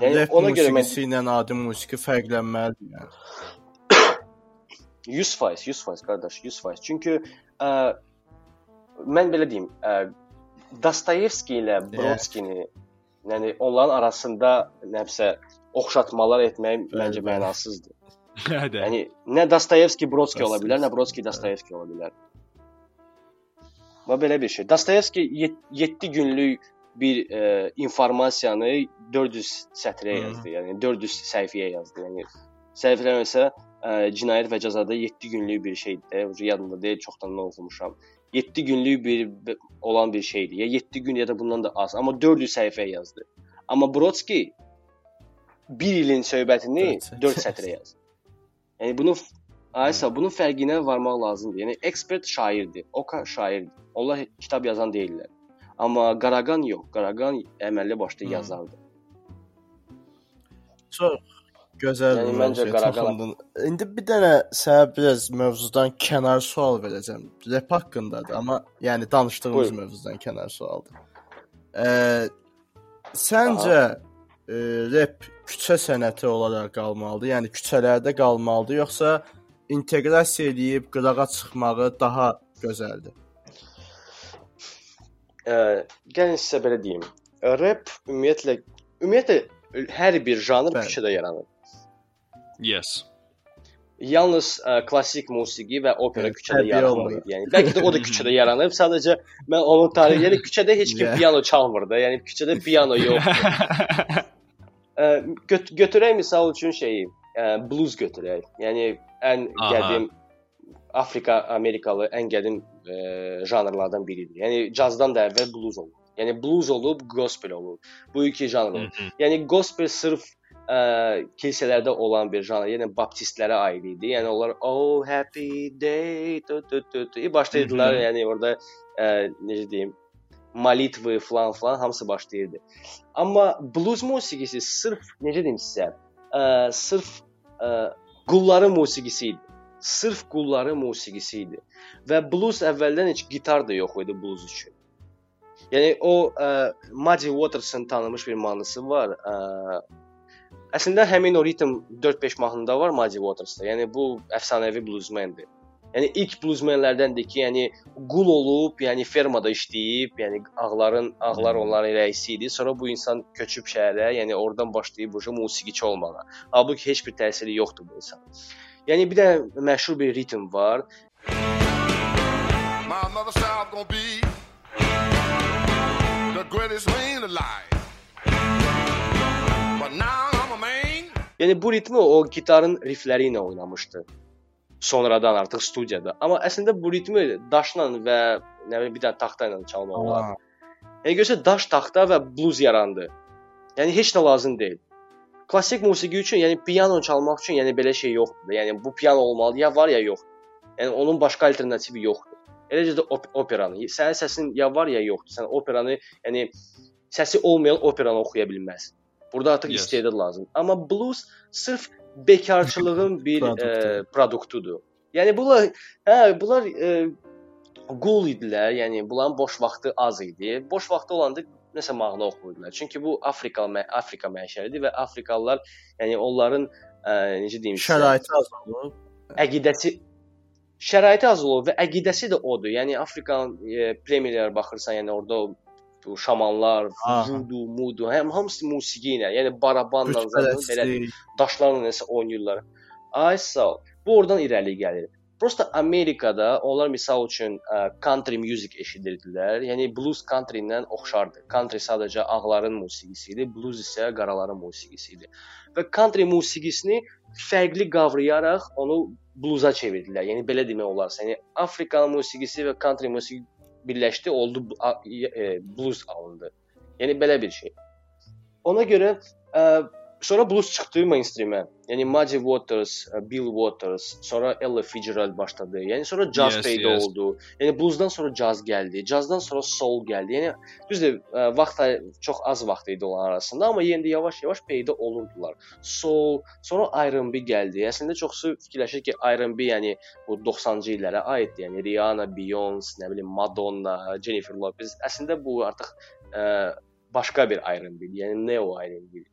Yəni rap ona görə musiqisi ilə adi musiqi fərqlənməlidir. Yəni. 100%, 100% qardaş, 100%. Çünki ə, mən belə deyim, ə, Dostoyevski ilə Brodskini, yəni onların arasında nəsə oxşatmalar etmək məncə mənasızdır. Hə. Yəni nə Dostoyevski Brodski ola bilər, nə. Brodski Dostoyevski ola bilər. Və belə bir şey. Dostoyevski 7 günlük bir e, informasiyanı 400 sətrə yazdı. Yəni 400 səhifəyə yazdı. Yəni səhifələməsə e, cinayət və cəzada 7 günlük bir şeydir. Yadımda deyil, çoxdan da oxumuşam. 7 günlük bir olan bir şeydir. Ya 7 gün ya da bundan da az, amma 400 səhifəyə yazdı. Amma Brodski 1 ilin söhbətini Dörd sətr. 4 sətrə yazdı. Yəni bunu Aysa bunun fərqinə varmaq lazımdır. Yəni ekspert şairdir, Oka şairdir. Onlar kitab yazan deyillər. Amma Qaraqan yox. Qaraqan əməlli başlı Hı. yazardı. Çox gözəl Yəni, məncə toxundun. İndi bir dənə sənə biraz mövzudan kənar sual verəcəm. Rap haqqındadır, amma yəni danışdığımız Buyurun. mövzudan kənar sualdır. Ə, səncə ə, rap küçə sənəti olaraq qalmalıdır? Yəni küçələrdə qalmalıdır, yoxsa inteqrasiya edib qırağa çıxmağı daha gözəldir? Ə, gəlin sizə belə deyim. Rap ümumiyyətlə ümumiyyətlə hər bir janr küçədə yaranır. Yes. Yalnız ə, klassik musiqi və opera Evet, küçədə yaranmır. Yəni bəlkə də o da küçədə yaranıb. Sadəcə mən onun tarihi, yəni küçədə heç kim Yeah. piano çalmır da. Yəni küçədə piano yoxdur. Ə, göt götürək misal üçün şeyi, ə, blues götürək. Yəni ən Aha. qədim Afrika, Amerikalı ən qədim ə, janrlardan biridir. Yəni cazdan da əvvəl blues olub. Yəni blues olub, gospel olub. Bu iki janr olub. Yəni gospel sırf ə, kilsələrdə olan bir janr, yəni baptistlərə aid idi. Yəni onlar oh happy day tu tu tu tu başlayırdılar. Yəni orada ə, necə deyim, malitvı falan falan hamısı başlayırdı. Amma blues musiqisi sırf necə deyim sizə, ə, sırf qulların musiqisi idi. Sırf qulların musiqisi idi. Və blues əvvəldən heç gitar da yox idi blues üçün. Yəni o ə, Muddy Waters'ın tanınmış bir mahnısı var. Ə, əslində həmin o ritm 4-5 mahnıda var Muddy Waters'da. Yəni bu əfsanəvi bluesmendir. Yəni ilk bluesmenlərdəndir ki, yəni qul olub, yəni fermada işləyib, yəni ağların ağlar onların rəisi idi. Sonra bu insan köçüb şəhərə, yəni oradan başlayıb bu musiqiçi olmağa. Halbuki heç bir təsiri yoxdur bu insan. Yəni bir də məşhur bir ritm var. My mother was gonna be the greatest man alive. But now I'm a man. Yəni bu ritmi o gitarın riffləri ilə oynamışdı. Sonradan artıq studiyada. Amma əslində bu ritmi daşla və nə bilim bir dənə taxta ilə çalmaq olar. Yəni görsə daş taxta və blues yarandı. Yəni heç nə lazım deyil. Klassik musiqi üçün, yəni piano çalmaq üçün, yəni belə şey yoxdur. Yəni bu piano olmalı, ya var ya yox. Yəni onun başqa alternativi yoxdur. Eləcə də op operanı. Sənin səsin ya var ya yoxdur. Sən operanı, yəni səsi olmayan operanı oxuya bilməzsən. Burada artıq Yes. istedad lazım. Amma blues sırf bekarçılığın bir e, produktudur. Yəni bunlar hə, bunlar e, qul idilər. Yəni bunların boş vaxtı az idi. Boş vaxtı olanda nəsə mahnı oxuyurdular. Çünki bu Afrika Afrika mənşəlidir və Afrikalılar, yəni onların ə, necə deyim Şəraiti az olub. əqidəsi şəraiti az olub və əqidəsi də odur. Yəni Afrikanın e, premierlərə baxırsan, yəni orada bu şamanlar, vudu, mudu, həm hamısı musiqi ilə, yəni barabanla zaten belə daşlarla nəsə oynayırlar. Ay sağ ol. Bu oradan irəli gəlir. Prosta Amerikada onlar misal üçün ə, country music eşidirdilər. Yəni blues country ilə oxşardı. Country sadəcə ağların musiqisi idi, blues isə qaraların musiqisi idi. Və country musiqisini fərqli qavrayaraq onu bluza çevirdilər. Yəni belə demək olar. Yəni Afrikanın musiqisi və country musiqi birləşdi, oldu bu- a- e, blues alındı. Yəni belə bir şey. Ona görə ə, sonra blues çıxdı mainstreamə. Yəni Muddy Waters, ə, Bill Waters, sonra Ella Fitzgerald başladı. Yəni sonra jazz Yes, peyda yes. oldu. Yəni bluesdan sonra jazz gəldi. Jazzdan sonra soul gəldi. Yəni düzdür, ə, vaxt çox az vaxt idi onların arasında, amma yenə də yavaş-yavaş peyda olurdular. Soul, sonra R&B gəldi. Əslində çoxsu fikirləşir ki, R&B yəni bu 90-cı illərə aiddir. Yəni Rihanna, Beyoncé, nə bilim Madonna, Jennifer Lopez. Əslində bu artıq ə, başqa bir R&B, yəni neo R&B.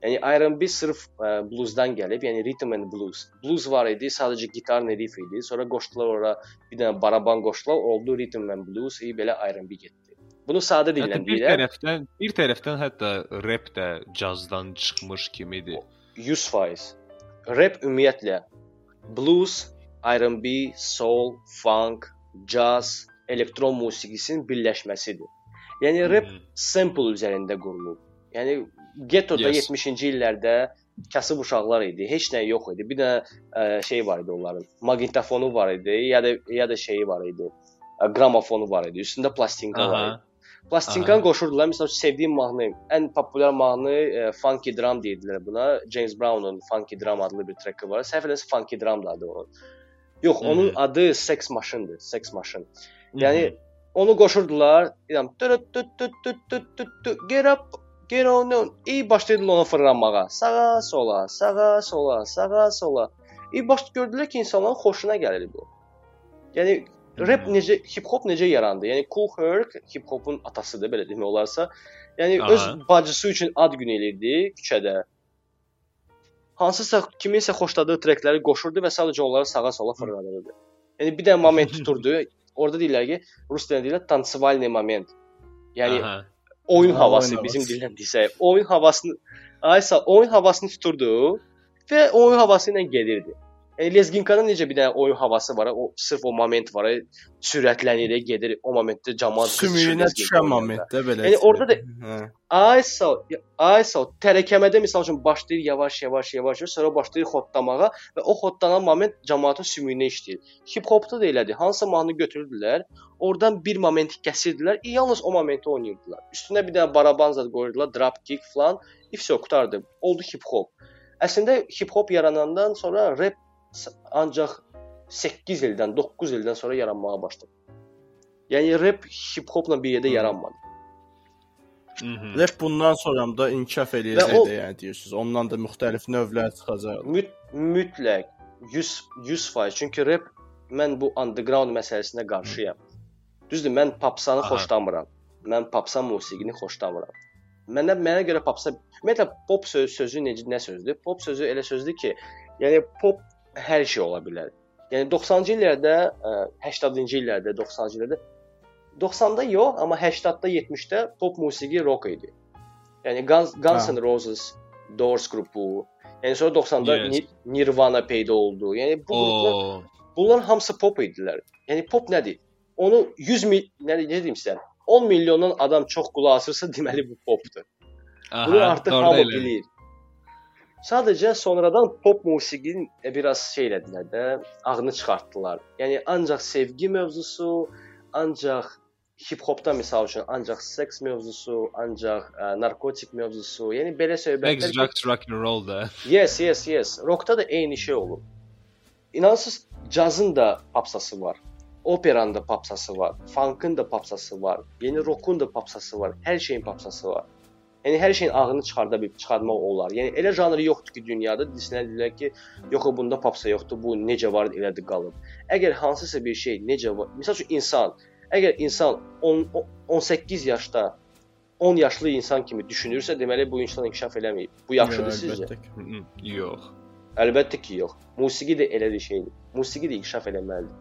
Yəni R&B sırf ə, bluesdan gəlib, yəni rhythm and blues. Blues var idi, sadəcə gitarla riff idi. Sonra qoşdular ora bir dənə baraban qoşdular, oldu rhythm and blues, iyi belə R&B getdi. Bunu sadə dillə bir tərəfdən, bir tərəfdən hətta rap də cazdan çıxmış kimidir. 100%. Rap ümumiyyətlə blues, R&B, soul, funk, jazz, elektron musiqisinin birləşməsidir. Yəni rap Mhm. sample üzərində qurulub. Yəni gettoda Yes. 70-ci illərdə kasıb uşaqlar idi. Heç nə yox idi. Bir də ə, şey var idi onların. Maqnitofonu var idi, ya da ya da şeyi var idi. Ə, Qramofonu var idi. Üstündə plastinka var idi. Aha. Plastinkanı Aha. qoşurdular. Məsələn, sevdiyim mahnı, ən populyar mahnı e, Funky Drum deyirdilər buna. James Brown'un Funky Drum adlı bir treki var. Səhv eləmirəmsə Funky Drum adı onun. Yox, onun Mhm. adı Sex Machine-dir. Sex Machine. Yəni onu qoşurdular. Tut tut tut tut tut get up get on on. İyi başladılar ona fırlanmağa. Sağa, sola, sağa, sola, sağa, sola. İyi baş gördülər ki, insanların xoşuna gəlir bu. Yəni rap Mhm. necə hip hop necə yarandı? Yəni Kool Herc hip hopun atasıdır belə demək olarsa. Yəni Aha. öz bacısı üçün ad günü eləyirdi küçədə. Hansısa kiminsə xoşladığı trekləri qoşurdu və sadəcə onları sağa sola fırladırdı. Yəni bir dənə moment tuturdu. Orada deyirlər ki, rus dilində deyirlər tansivalniy moment. Yəni Aha. Oyun Ha, havası oyun bizim havası. dillə desək, oyun havasını aysa oyun havasını tuturdu və oyun havası ilə gedirdi. Lezginkada necə bir dənə oyun havası var, o sırf o moment var, sürətlənir, gedir, o momentdə cəmaət Sümüyünə düşən momentdə belə. Yəni orada da- Hə. Aysa, aysa tərəkəmədə məsəl üçün başlayır yavaş-yavaş, yavaş, sonra başlayır xotlamağa və o xotlanan moment cəmaətin sümüyünə işləyir. Hip-hopda da elədir. Hansısa mahnı götürürdülər, oradan bir momenti kəsirdilər, e, yalnız o momenti oynayırdılar. Üstünə bir dənə baraban zad qoyurdular, drop kick falan, ifsə qutardı. Oldu hip-hop. Əslində hip-hop yaranandan sonra rap ancaq 8 ildən, 9 ildən sonra yaranmağa başladı. Yəni rap hip-hopla bir yerdə yaranmadı. Mhm. Rap bundan sonra da inkişaf eləyəcək də, yəni deyirsiniz. Ondan da müxtəlif növlər çıxacaq. Müt mütləq 100 100%. Çünki rep mən bu underground məsələsinə qarşıyam. Düzdür, mən popsanı Aha. xoşlamıram. Mən popsan musiqini xoşlamıram. Mənə mənə görə popsa ümumiyyətlə pop söz, sözü necə nə sözdür? Pop sözü elə sözdür ki, yəni pop hər şey ola bilər. Yəni 90-cı illərdə, ə, 80-cı illərdə, 90-cı illərdə 90-da yox, amma 80-da, 70-də pop musiqi rock idi. Yəni Guns, Guns. N' Roses, Doors qrupu, yəni sonra 90-da Yes. Ni- Nirvana peyda oldu. Yəni bu qruplar O bunların hamısı pop idilər. Yəni pop nədir? Onu 100 mil, nə deyim sizə? 10 milyondan adam çox qulaq asırsa, deməli bu popdur. Bunu artıq hamı elə. bilir. Sadəcə sonradan pop musiqinin e, biraz şey elədilər də, ağını çıxartdılar. Yəni ancaq sevgi mövzusu, ancaq hip-hopda məsəl üçün ancaq seks mövzusu, ancaq ə, narkotik mövzusu, yəni belə söhbətlər. Drugs, rock and roll da. Yes, yes, yes. Rockda da eyni şey olur. İnansız cazın da papsası var. Operanın da papsası var. Funk'ın da papsası var. Yeni rock'un da papsası var. Hər şeyin papsası var. Yəni hər şeyin ağını çıxarda bilib çıxartmaq olar. Yəni elə janrı yoxdur ki, dünyada desinlər deyirlər ki, yox o bunda papsa yoxdur, bu necə var elədir qalıb. Əgər hansısa bir şey necə var, məsəl üçün insan, əgər insan 10 o- 18 yaşda 10 yaşlı insan kimi düşünürsə, deməli bu insan inkişaf eləməyib. Bu yaxşıdır sizcə? Əlbəttə ki. Yox. Əlbəttə ki, yox. Musiqi də elə bir şeydir. Musiqi də inkişaf eləməlidir.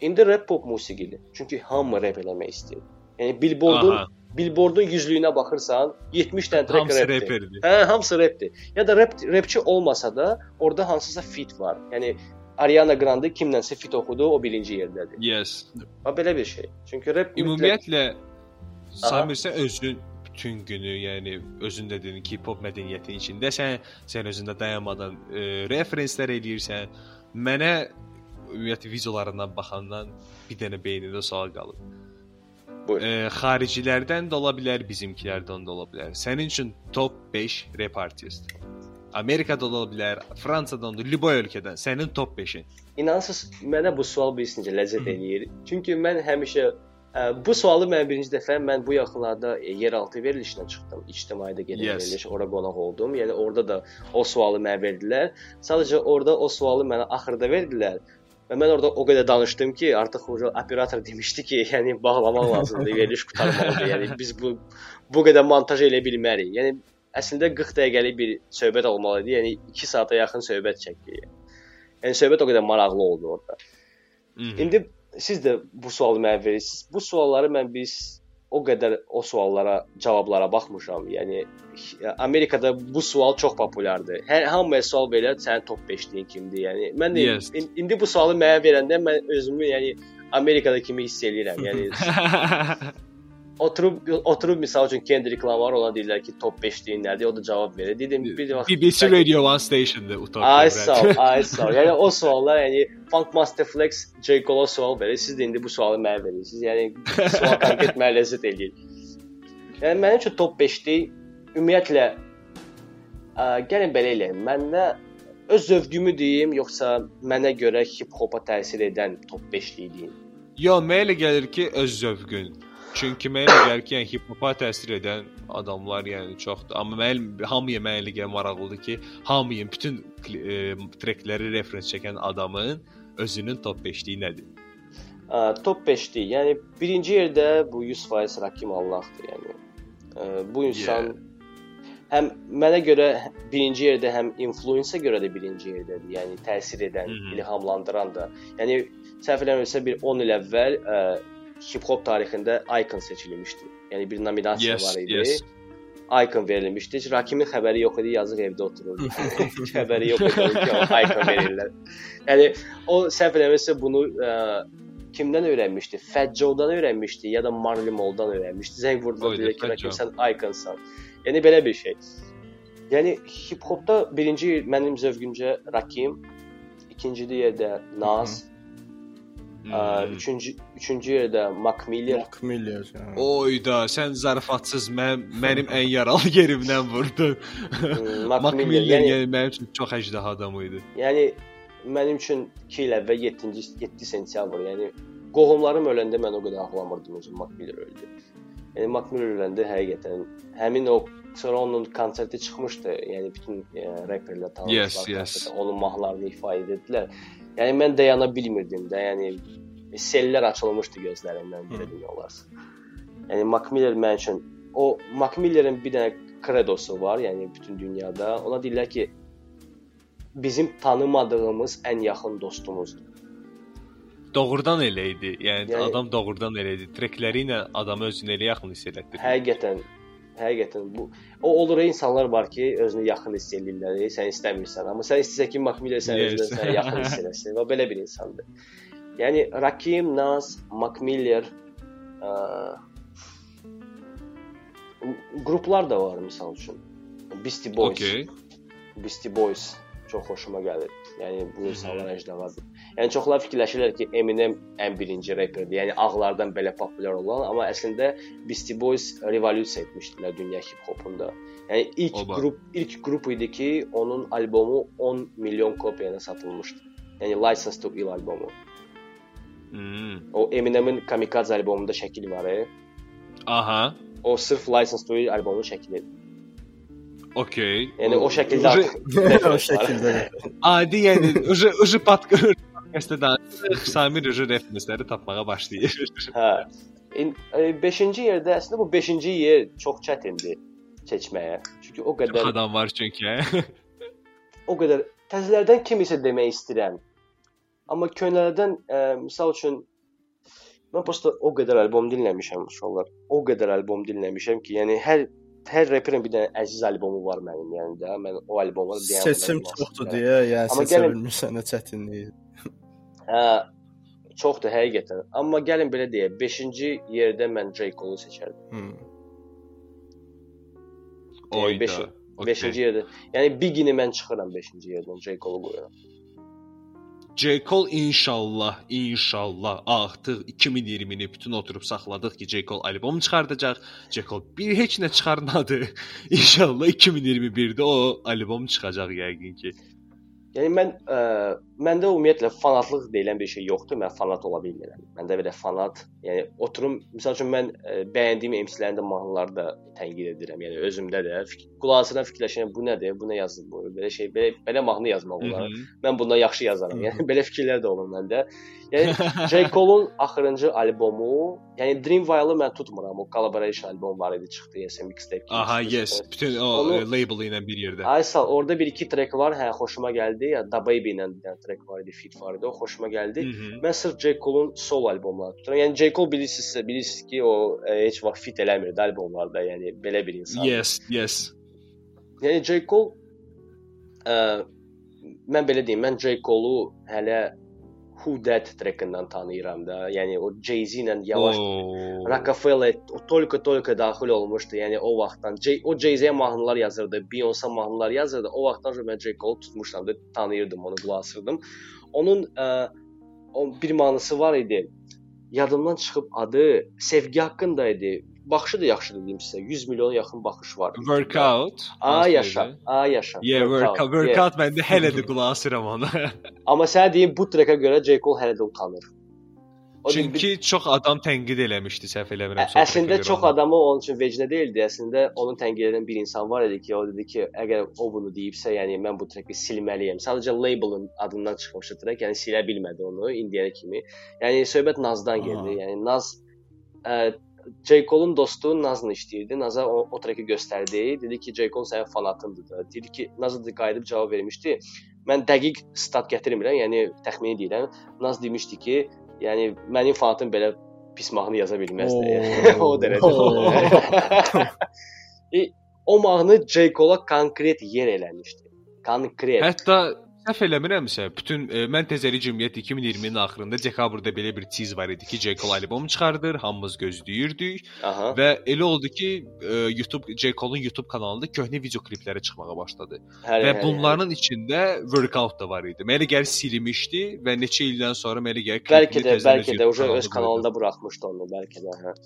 İndi rap pop musiqidir. Çünki hamı rap eləmək istəyir. Yəni Billboardun. Billboardun yüzlüyünə baxırsan, 70 dənə track rapdir. Hə, hamısı rapdir. Ya da rap rapçi olmasa da orada hansısa fit var. Yəni Ariana Grande kimlənsə fit oxudu, o birinci yerdədir. Yes. Ha belə bir şey. Çünki rap mütləq Ümumiyyətlə Samir sən özün bütün günü, yəni özün də dedin ki, pop mədəniyyətinin içindəsən, sən özündə dayanmadan e, referenslər eləyirsən. Mənə ümumiyyətlə videolarından baxandan bir dənə beynimdə sual qalıb. Buyur. E, xaricilərdən də ola bilər, bizimkilərdən də ola bilər. Sənin üçün top 5 rap artist. Amerikada da ola bilər, Fransadan da, Liboy ölkədən. Sənin top 5-in. İnansız mənə bu sual bilirsiniz ləzzət eləyir. Çünki mən həmişə ə, bu sualı mən birinci dəfə mən bu yaxınlarda yeraltı verilişinə çıxdım. İctimaidə gedən yes. veriliş, ora qonaq oldum. Yəni orada da o sualı mənə verdilər. Sadəcə orada o sualı mənə axırda verdilər. Və mən orada o qədər danışdım ki, artıq o operator demişdi ki, yəni bağlamaq lazımdır, veriliş qurtarmalıdır. Yəni biz bu bu qədər montaj eləyə bilmərik. Yəni əslində 40 dəqiqəlik bir söhbət olmalı idi. Yəni 2 saata yaxın söhbət çəkdik. Yəni söhbət o qədər maraqlı oldu orada. Mhm. İndi siz də bu sualı mənə verirsiniz. Bu sualları mən biz o qədər o suallara, cavablara baxmışam. Yəni Amerikada bu sual çox populyardır. Hər hamıya sual verir, sənin top 5-liyin kimdir? Yəni mən də Yes. in, indi bu sualı mənə verəndə mən özümü yəni Amerikada kimi hiss eləyirəm. Yəni oturub oturub misal üçün Kendrick Lamar ona deyirlər ki, top 5-liyin nədir? O da cavab verir. Dedim bir vaxt BBC Radio 1 station'da Utah. Ay sağ ay sağ. Yəni o suallar, yəni Funk Master Flex J. Cole sual verir. Siz də indi bu sualı mənə verirsiniz. Yəni sual konkret mənə ləzzət eləyir. Yəni mənim üçün top 5-lik ümumiyyətlə ə, gəlin belə eləyək. Məndə öz zövqümü deyim, yoxsa mənə görə hip-hopa təsir edən top 5-lik deyim? Yo, mənə elə gəlir ki, öz zövqün. Çünki mənə gəlir ki, yəni hip-hopa təsir edən adamlar yəni çoxdur. Amma mən hamıya mənə elə gəlir maraqlıdır ki, hamının bütün e, trekləri referens çəkən adamın özünün top 5-liyi nədir? Ə, top 5-lik. Yəni birinci yerdə bu 100% Rakim Allahdır, yəni. Ə, bu insan Yeah. həm mənə görə birinci yerdə, həm influensə görə də birinci yerdədir. Yəni təsir edən, Mhm. ilhamlandıran da. Yəni səhv eləmirəmsə bir 10 il əvvəl ə, hip-hop tarixində Icon seçilmişdi. Yəni bir nominasiya Yes, var idi. yes. Icon verilmişdi. Heç Rakimin xəbəri yox idi, yazıq evdə otururdu. Heç xəbəri yox idi ki, o Icon verirlər. Yəni o səhv eləmirəmsə bunu ə, kimdən öyrənmişdi? Fat Joe-dan öyrənmişdi ya da Marley Moll-dan öyrənmişdi. Zəng vurdular Oydu, dedilər ki, Fat Rakim Joe. sən Iconsan. Yəni belə bir şey. Yəni hip-hopda birinci mənim zövqümcə Rakim, ikinci yerdə Nas, ə, Hmm. üçüncü üçüncü yerdə Mac Miller, Mac Miller. yəni. Oyda, sən zarafatsız mən mənim ən yaralı yerimdən vurdun. Hmm, Mac Mac Miller Miller. yəni, Yəni mənim üçün çox əjdaha adamı idi. Yəni mənim üçün 2 il əvvəl 7-ci 7 sentyabr, yəni qohumlarım öləndə mən o qədər ağlamırdım özüm Mac Miller öldü. Yəni Mac Miller öləndə həqiqətən həmin o sonra onun konserti çıxmışdı. Yəni bütün e, rapperlər tanınmışlar. Yes, yes. Onun mahnılarını ifa edirdilər. Yəni mən dayana bilmirdim də, yəni sellər açılmışdı gözlərimdən belə demək olarsa. Yəni Mac Miller mənim üçün o Mac Millerin bir dənə kredosu var, yəni bütün dünyada. Ona deyirlər ki, bizim tanımadığımız ən yaxın dostumuzdur. Doğrudan elə idi. Yəni, Yəni- yəni adam doğrudan elə idi. Trekləri ilə adamı özünə elə yaxın hiss elətdirir. Həqiqətən həqiqətən bu o olur insanlar var ki, özünü yaxın hiss edirlər, sən istəmirsən, amma sən istəsən ki, Mac Miller sən özünü sənə yaxın hiss eləsin. O belə bir insandır. Yəni Rakim, Nas, Mac Miller ə, qruplar da var misal üçün. Beastie Boys. Okay. Beastie Boys çox xoşuma gəlir. Yəni bu insanlar əcdavadır. Yəni çoxlar fikirləşirlər ki, Eminem ən birinci rapperdir. Yəni ağlardan belə populyar olan, amma əslində Beastie Boys revolyusiya etmişdilər dünya hip-hopunda. Yəni ilk Oba. qrup ilk qrup idi ki, onun albomu 10 milyon kopiyaya satılmışdı. Yəni License to Ill albomu. Hmm. O Eminemin Kamikaze albomunda şəkil var. E. Aha. O sırf License to Ill albomunu şəkil edir. Okay. Yəni o şəkildə Ucu- artıq o şəkildə. Adi yəni ucu ucu podkastda danışır. Samir ucu referensləri tapmağa başlayır. Hə. 5-ci yerdə əslində bu 5-ci yer çox çətindir seçməyə. Çünki o Çox qədər adam var çünki. o qədər təzələrdən kimisə demək istəyirəm. Amma köhnələrdən ə, misal üçün mən prosta o qədər albom dinləmişəm uşaqlar. O qədər albom dinləmişəm ki, yəni hər hər rapperin bir dənə əziz albomu var mənim yəni də. Mən o albomu deyən Seçim çoxdur deyə, yəni Amma seçə bilmirsən də çətinliyi. Hə, çoxdur həqiqətən. Amma gəlin belə deyək, 5-ci yerdə mən J. Cole-u seçərdim. Hmm. Oyda. beşi- Okay. 5-ci yerdə. Yəni Big-ini mən çıxıram 5-ci yerdən, J. Cole-u qoyuram. J. Cole inşallah, inşallah artıq 2020-ni bütün oturub saxladıq ki, J. Cole albom çıxardacaq. J. Cole bir heç nə çıxarmadı. İnşallah 2021-də o albom çıxacaq yəqin ki. Yəni mən ə, məndə ümumiyyətlə fanatlıq deyilən bir şey yoxdur. Mən fanat ola bilmirəm. Məndə belə fanat, yəni oturum, məsəl üçün mən ə, bəyəndiyim MC-lərin də mahnıları da tənqid edirəm. Yəni özümdə də asıram, fikirləşirəm, bu nədir? Bu nə yazılıb bu? Belə şey, belə belə mahnı yazmaq olar. Mən bundan yaxşı yazaram. Yəni belə fikirlər də olur məndə. Yəni J. Cole-un axırıncı albomu, yəni Dreamville-ı mən tutmuram. O collaboration albom var idi, çıxdı, yəni mixtape. kimi Aha, çıxdı, yes. çıxdı. Bütün o Onu- e, label ilə bir yerdə. Ay sağ, orada bir iki trek var, hə, xoşuma gəldi. gəldi. Ya Da Baby ilə bir dənə track var idi, feat var idi. O xoşuma gəldi. Hı -hı. Mən sırf J. Cole-un solo albomlarını tuturam. Yəni J. Cole bilirsinizsə, bilirsiniz ki, o e, heç vaxt fit eləmirdi albomlarda. Yəni belə bir insan. Yes, yes. Yəni J. Cole ə, mən belə deyim, mən J. Cole-u hələ Who That track-ından tanıyıram da. Yəni o Jay-Z ilə yavaş Oo. Rockefeller o tolika-tolika daxil olmuşdu. Yəni o vaxtdan J o Jay-Z-yə mahnılar yazırdı, Beyoncé mahnılar yazırdı. O vaxtdan sonra mən J. Cole tutmuşam da tanıyırdım onu, qulaq asırdım. Onun ə, o bir mahnısı var idi. Yadımdan çıxıb adı Sevgi haqqında idi. Baxışı da yaxşıdır deyim sizə. 100 milyona yaxın baxış var. Workout. A yaşa, a yaşa. Yeah, workout. yeah. Workout məndə hələ də qulaq asıram ona. Amma sənə deyim bu treka görə J. Cole hələ də utanır. O deyir, bir- Çünki çox adam tənqid eləmişdi, səhv eləmirəm. Əslində çox adamı onun üçün vecinə deyildi. Əslində onun tənqid edən bir insan var idi ki, o dedi ki, əgər o bunu deyibsə, yəni mən bu treki silməliyəm. Sadəcə labelın adından çıxmışdı trek, yəni silə bilmədi onu indiyənə kimi. Yəni söhbət Nazdan gəldi. Yəni Naz ə, J. Cole-un dostu Nazla işləyirdi. Naza o, o treki göstərdi. Dedi ki, J. Cole sənin fanatındır da. Dedi ki, Naz da qayıdıb cavab vermişdi. Mən dəqiq stat gətirmirəm, yəni təxmini deyirəm. Naz demişdi ki, yəni mənim fanatım belə pis mahnı yaza bilməzdi. O dərəcədə. E, o mahnı J. Cole-a konkret yer eləmişdi. Konkret. Hətta səhv eləmirəmsə, bütün e, mən təzəli cümləti 2020-nin axırında dekabrda belə bir tease var idi ki, J. Cole albom çıxardır, hamımız gözləyirdik Aha. və elə oldu ki, e, YouTube J. Cole-un YouTube kanalında köhnə video klipləri çıxmağa başladı. Hələ, Və hələ, bunların içində workout da var idi. Mənə gəlir silmişdi və neçə ildən sonra mənə gəlir bəlkə də klipini bəlkə də YouTube uje öz kanalında buraxmışdı onu bəlkə də, hə.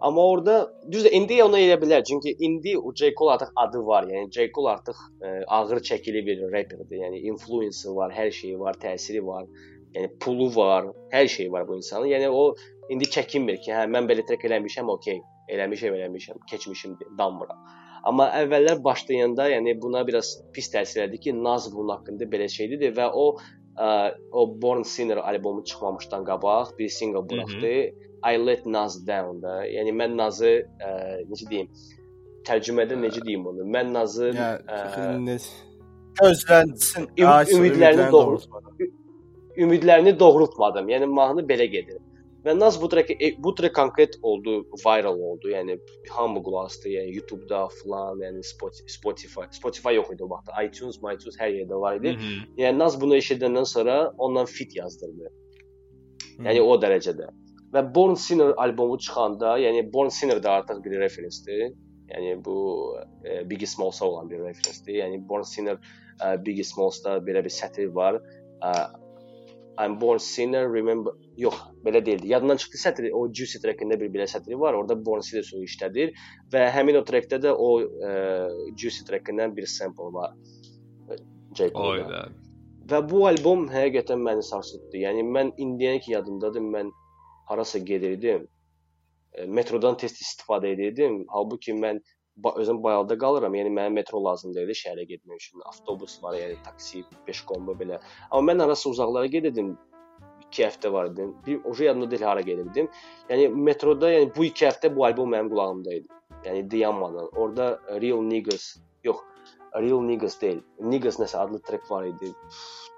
Amma orada düzdür indi onu eləyə bilər. Çünki indi o J. Cole artıq adı var. Yəni J. Cole artıq ə, ağır çəkili bir rapperdir. Yəni influencer var, hər şeyi var, təsiri var. Yəni pulu var, hər şeyi var bu insanın. Yəni o indi çəkinmir ki, hə mən belə trek eləmişəm, okey. Eləmişəm, eləmişəm, keçmişimdir, danmıram. Amma əvvəllər başlayanda, yəni buna biraz pis təsir elədi ki, Naz bunun haqqında belə şeydir və o ə, o Born Sinner albomu çıxmamışdan qabaq bir single buraxdı. I Let Naz Down da. Yəni mən Nazı ə, necə deyim? Tərcümədə necə deyim onu? Mən Nazı gözlənsin. Ay, ümidlərini doğru- doğrultmadı. ümidlərini doğrultmadım. Yəni mahnı belə gedir. Və Naz bu trek e, bu trek konkret oldu, viral oldu. Yəni hamı qulaq asdı, yəni YouTube-da falan, yəni Spot- Spotify, Spotify yox idi o vaxt. iTunes, iTunes hər yerdə var idi. Hı -hı. Yəni Naz bunu eşidəndən sonra ondan fit yazdırdı. Yəni o dərəcədə. Və Born Sinner albomu çıxanda, yəni Born Sinner də artıq bir referensdir. Yəni bu e, Biggie Smalls'a olan bir referensdir. Yəni Born Sinner e, Biggie Smalls'da belə bir sətr var. E, I'm born sinner, remember yox, belə deyildi. Yadından çıxdı sətri, o Juicy trackində bir belə sətri var. Orada Born Sinner sözü işlədir və həmin o trackdə də o e, Juicy trackindən bir sample var. J. Cole'da. Və bu albom həqiqətən məni sarsıtdı. Yəni mən indiyənə ki yadımdadır, mən harasa gedirdim. e, Metrodan tez istifadə edirdim. Halbuki mən ba özüm bayalda qalıram. Yəni mənə metro lazım deyil şəhərə getmək üçün. Avtobus var, yəni taksi, peşkomba belə. Amma mən harasa uzaqlara gedirdim. 2 həftə var idi. Bir oje yadımda deyil hara gedirdim. Yəni metroda, yəni bu 2 həftə bu albom mənim qulağımda idi. Yəni dayanmadan. Orada Real Niggas, yox, Real Niggas deyil. Niggas nəsə adlı track var idi.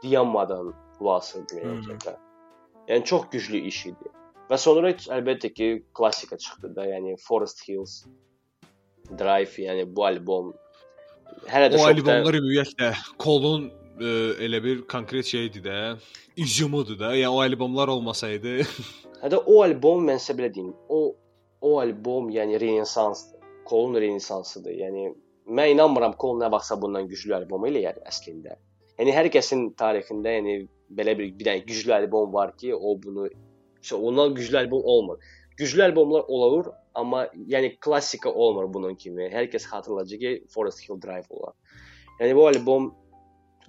Dayanmadan qulaq asırdım yəni treka. Yəni çox güclü iş idi. Və sonra əlbəttə ki, klassika çıxdı da, yəni Forest Hills, Drive, yəni bu albom hələ də O albomlar ümumiyyətlə Kolun ə, elə bir konkret şeydir də, izumudur da. Yəni o albomlar olmasaydı Hətta o albom mən sizə belə deyim, o o albom yəni renesansdır. Kolun renesansıdır. Yəni mən inanmıram Kol nə vaxtsa bundan güclü albom eləyər əslində. Yəni hər kəsin tarixində yəni belə bir bir dənə güclü albom var ki, o bunu işte ondan güclü albom olmur. Güclü albomlar olur, amma yəni klassika olmur bunun kimi. Hər kəs xatırlayacaq ki, Forest Hill Drive olar. Yəni bu albom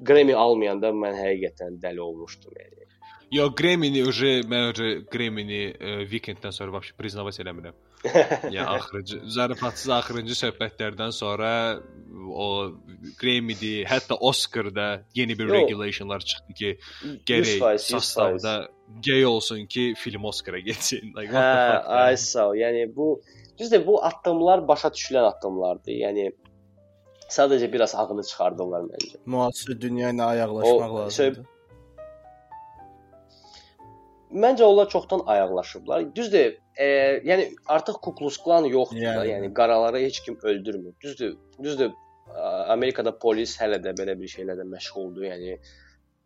Grammy almayanda mən həqiqətən dəli olmuşdum yəni. Yo Grammy-ni уже mən уже Grammy-ni ə, Weekend-dən sonra vəbşi priznavать eləmirəm. yəni axırıncı zarafatsız axırıncı söhbətlərdən sonra o Grammy-di, hətta Oscar-da yeni bir Yo. regulationlar çıxdı ki, 100%, gərək 100%. sastavda gay olsun ki, film Oscar-a getsin. Like, what Hə, the fuck, ay sağ ol. Yəni bu düzdür, bu addımlar başa düşülən addımlardır. Yəni Sadəcə biraz ağını çıxardırlar məncə. Müasir dünya ilə ayaqlaşmaq O, lazımdır. Məncə onlar çoxdan ayaqlaşıblar. Düzdür, e, yəni artıq Ku Klux Klan yoxdur da, Yəni. yəni qaraları heç kim öldürmür. Düzdür, düzdür. Amerikada polis hələ də belə bir şeylərlə məşğuldur. Yəni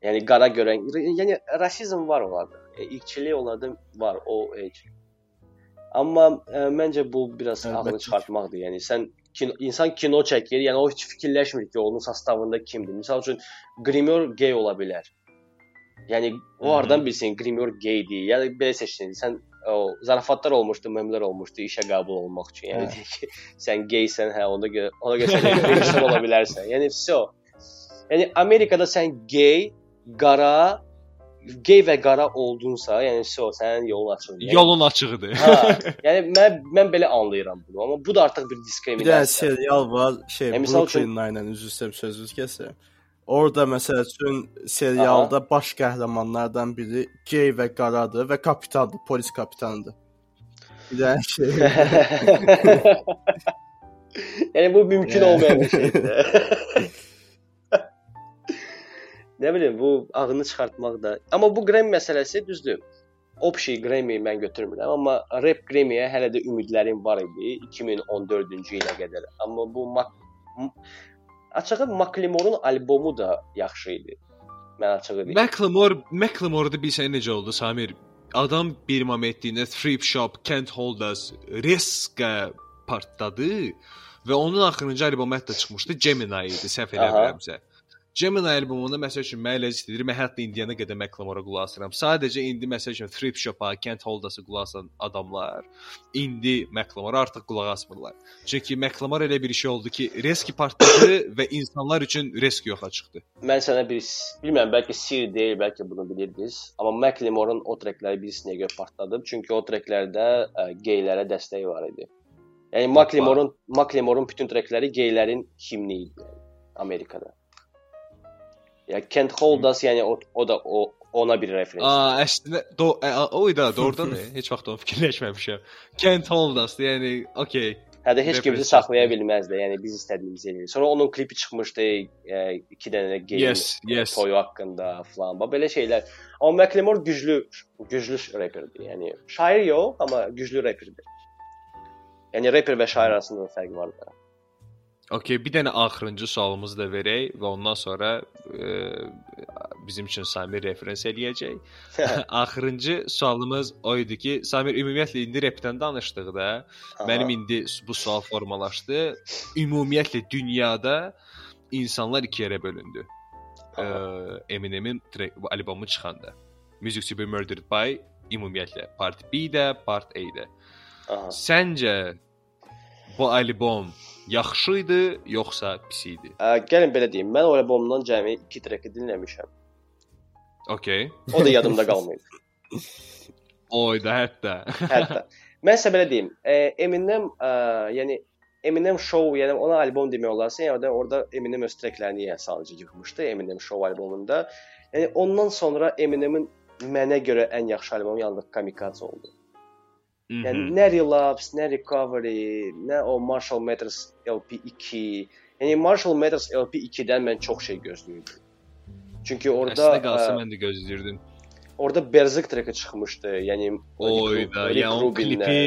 yəni qara görən, yəni rasizm var onlarda. E, ilkçilik onlarda var, o heç. Amma e, məncə bu biraz Əlbəttə ki. çıxartmaqdır. Yəni sən kino, insan kino çəkir, yəni o heç fikirləşmir ki, onun sastavında kimdir. Məsəl üçün Grimor gay ola bilər. Yəni o hardan bilsin Grimor gaydir? Yəni belə seçsin. Sən o zarafatlar olmuşdu, memlər olmuşdu işə qəbul olmaq üçün. Yəni Hə. deyir ki, sən gaysən, hə, ona görə ona görə sən rejissor ola bilərsən. Yəni vəsə. Yəni Amerikada sən gay, qara, gay və qara oldunsa, yəni vəsə, sənin yolun açılır. Yəni, Yolun açıqdır. Ha, yəni mən mən belə anlayıram bunu, amma bu da artıq bir Bir dənə diskriminasiya. serial var, şey, Yəni, Brooklyn Nine-lə üzr istəyirəm sözünüz kəsəm. Orda məsəl üçün serialda Aha. baş qəhrəmanlardan biri gey və qaradır və kapitandır, polis kapitanıdır. Bir də şey. yəni bu mümkün olmayan bir şeydir. Nə bilim, bu ağını çıxartmaq da. Amma bu Grammy məsələsi düzdür. Obşi Grammy mən götürmürəm, amma Rap Grammy-yə hələ də ümidlərim var idi 2014-cü ilə qədər. Amma bu açığı Macklemore-un albomu da yaxşı idi. Mən açığı deyim. Macklemore, Macklemore-da bilsən necə oldu Samir? Adam bir momentində Thrift Shop, Can't Hold Us, Risk partladı və onun axırıncı albomu hətta çıxmışdı, Gemini idi, səhv Aha. Gemini albomunda məsəl üçün mən elə istəyir, mən hətta indiyənə qədər Macklemore-a qulaq asıram. Sadəcə indi məsəl üçün Thrift Shop-a, Can't Hold Us-a qulaq asan adamlar indi Macklemore-a artıq qulaq asmırlar. Çünki Macklemore elə bir şey oldu ki, Risk partladı və insanlar üçün Risk yoxa çıxdı. Mən sənə bir bilmirəm, bəlkə sir deyil, bəlkə bunu bilirdiniz. Amma Macklemore-un o trekləri bilirsinə görə partladı. Çünki o treklərdə geylərə dəstəyi var idi. Yəni Macklemore-un Macklemore-un bütün trekləri geylərin himni idi yəni, Amerikada. Ya Kent Hold Us, yəni o, o da o ona bir referens. Aa, əslində do, ə, o idi, doğrudan da heç vaxt onu fikirləşməmişəm. Can't hold us, yəni okay. Hətta heç kim bizi saxlaya bilməzdi. Yəni biz istədiyimizi eləyirik. Sonra onun klipi çıxmışdı, e, iki dənə gey Yes, yes. toyu haqqında falan. Bax belə şeylər. Amma Macklemore güclü güclü rapperdir. Yəni şair yox, amma güclü rapperdir. Yəni rapper və şair arasında da fərq var da. Okay, bir dənə axırıncı sualımızı da verək və ondan sonra e, bizim üçün Samir referens eləyəcək. axırıncı sualımız o idi ki, Samir ümumiyyətlə indi repdən danışdıqda Aha. mənim indi bu sual formalaşdı. Ümumiyyətlə dünyada insanlar iki yerə bölündü. E, Eminemin albomu çıxanda. Music to be Murdered by ümumiyyətlə part B-də, part A-də. Aha. Səncə bu albom yaxşı idi yoxsa pis idi? Ə, gəlin belə deyim. Mən o albomdan cəmi 2 treki dinləmişəm. Okay. O da yadımda qalmayıb. Oyda hətta. Hətta. Mən sizə belə deyim. E, Eminem, ə, yəni Eminem Show, yəni ona albom demək olarsa, yəni orada, orada Eminem öz treklərini yəni sadəcə yığmışdı Eminem Show albomunda. Yəni ondan sonra Eminemin mənə görə ən yaxşı albomu yalnız Kamikaze oldu. Yəni Mhm. nə Relapse, nə Recovery, nə o Marshall Mathers LP2. Yəni Marshall Mathers LP2-dən mən çox şey gözləyirdim. Çünki orada Əslində qalsa ə, mən də gözləyirdim. orada Berserk treki çıxmışdı. Yəni Oyda, Rick yəni o klipi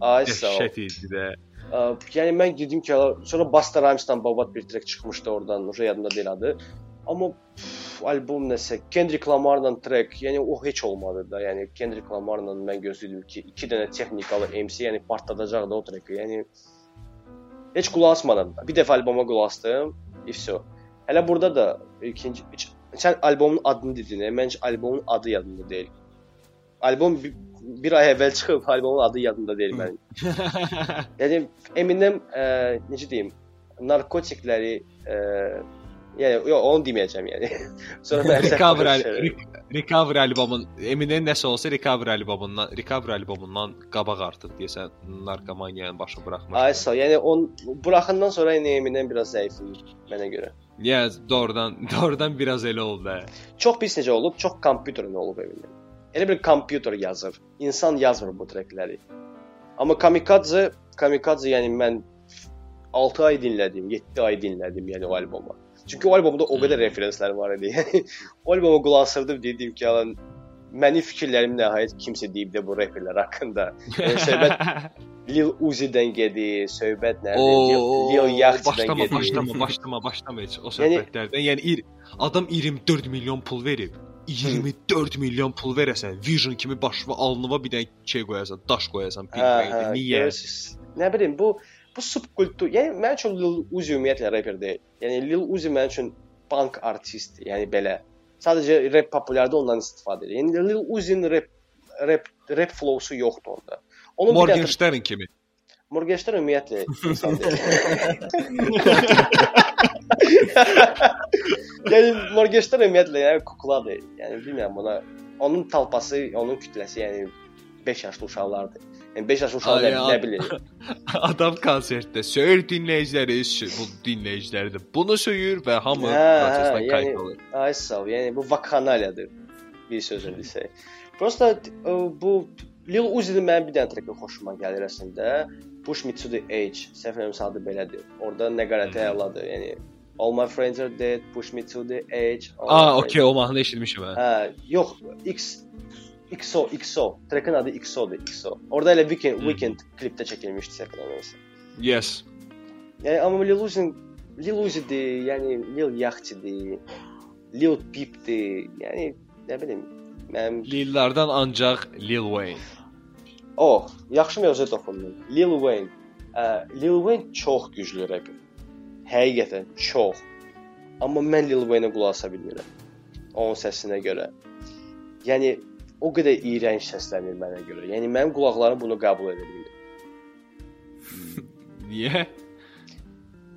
dəhşət idi də. Ə, Yəni mən dedim ki, sonra Busta Rhymes-dan babat bir trek çıxmışdı oradan, o yadımda deyil adı. Amma pff, albom nəsə Kendrick Lamar-la trek, yəni o heç olmadı da. Yəni Kendrick Lamar-la mən gözləyirdim ki, 2 dənə texnikalı MC, yəni partladacaq da o treki. Yəni heç qulaq asmadım. Bir dəfə alboma qulaq asdım. İfso. Hələ burada da ikinci üç, sən albomun adını dedin. e, Məncə albomun adı yadımda deyil. Albom bir, bir ay əvvəl çıxıb, albomun adı yadımda deyil mənim. Yəni Eminem ə, necə deyim, narkotikləri ə, yəni yox onu deməyəcəm yəni. Sonra Recover, Recover albomun Eminem nəsə olsa Recover albomundan Recover albomundan qabaq artıq deyəsən narkomaniyanın başı buraxmış. Ay sağ, yəni on buraxandan sonra yəni Eminem biraz zəifləyir mənə görə. Yes, doğrudan, doğrudan biraz elə oldu. hə. Çox pis necə olub? Çox kompüterin olub Eminem. Elə bir kompüter yazır. İnsan yazmır bu trekləri. Amma Kamikaze, Kamikaze yəni mən 6 ay dinlədim, 7 ay dinlədim yəni o albomu. Çünki o albomda o qədər referenslər var idi. Yəni o alboma qulaq asırdım dedim ki, alan mənim fikirlərim nəhayət kimsə deyib də bu reperlər haqqında. Yəni söhbət Lil Uzi-dən gedir, söhbət nədir? Oo, Lil Yachty-dən gedir. başlama, başlama, başlama heç o Yəni- söhbətlərdən. Yəni ir, adam 24 milyon pul verib. 24 milyon pul verəsən, Vision kimi başva alnıva bir dənə şey qoyasan, daş qoyasan, Hə, bilməyəndə hə, niyə? görürsüz. Nə bilim bu bu subkultur. Yəni mənim üçün Lil Uzi ümumiyyətlə rapper deyil. Yəni Lil Uzi mənim üçün punk artistdir. Yəni belə. Sadəcə rap populyarda ondan istifadə edir. Yəni Lil Uzi'nin rap rap rap flow-su yoxdur onda. Onun Morgenstern kimi. Morgenstern ümumiyyətlə insan deyil. yəni Morgenstern ümumiyyətlə yəni kukladır. Yəni bilmirəm buna onun talpası, onun kütləsi yəni 5 yaşlı uşaqlardır. Yəni 5 yaşlı uşaq Ay, nə, nə bilir? Adam konsertdə söyür dinləyiciləri, bu dinləyiciləri də bunu söyür və hamı prosesdən yəni- kayıt alır. Ay sağ ol. Yəni bu vakanaliyadır. Bir sözlə desək. Prosta e, bu Lil Uzi-nin mənim bir dənə treki xoşuma gəlir əslində. Push Me to the Edge. Səhv eləmirəmsə adı belədir. Orda nəqarəti əladır. Yəni All my friends are dead, push me to the edge. Aa, okey, o mahnını eşitmişəm hə. Hə, yox, X XO, XO. Trekin adı XO-dur, XO. Orada elə Weekend, Hı. Weekend klipdə çəkilmişdi səhv eləmirəmsə. Yes. Yəni amma Lil Uzi Lil Uzi-dir, yəni Lil Yachty-dir, Lil Peep-dir. Yəni nə bilim, mənim Lillərdən ancaq Lil Wayne. Oh, yaxşı mövzu toxundun. Lil Wayne. Ə, Lil Wayne çox güclü rapper. Həqiqətən çox. Amma mən Lil Wayne-ə qulaq asa bilmirəm. Onun səsinə görə. Yəni o qədər iyrənc səslənir mənə görə. Yəni mənim qulaqlarım bunu qəbul edə bilmir. Niyə?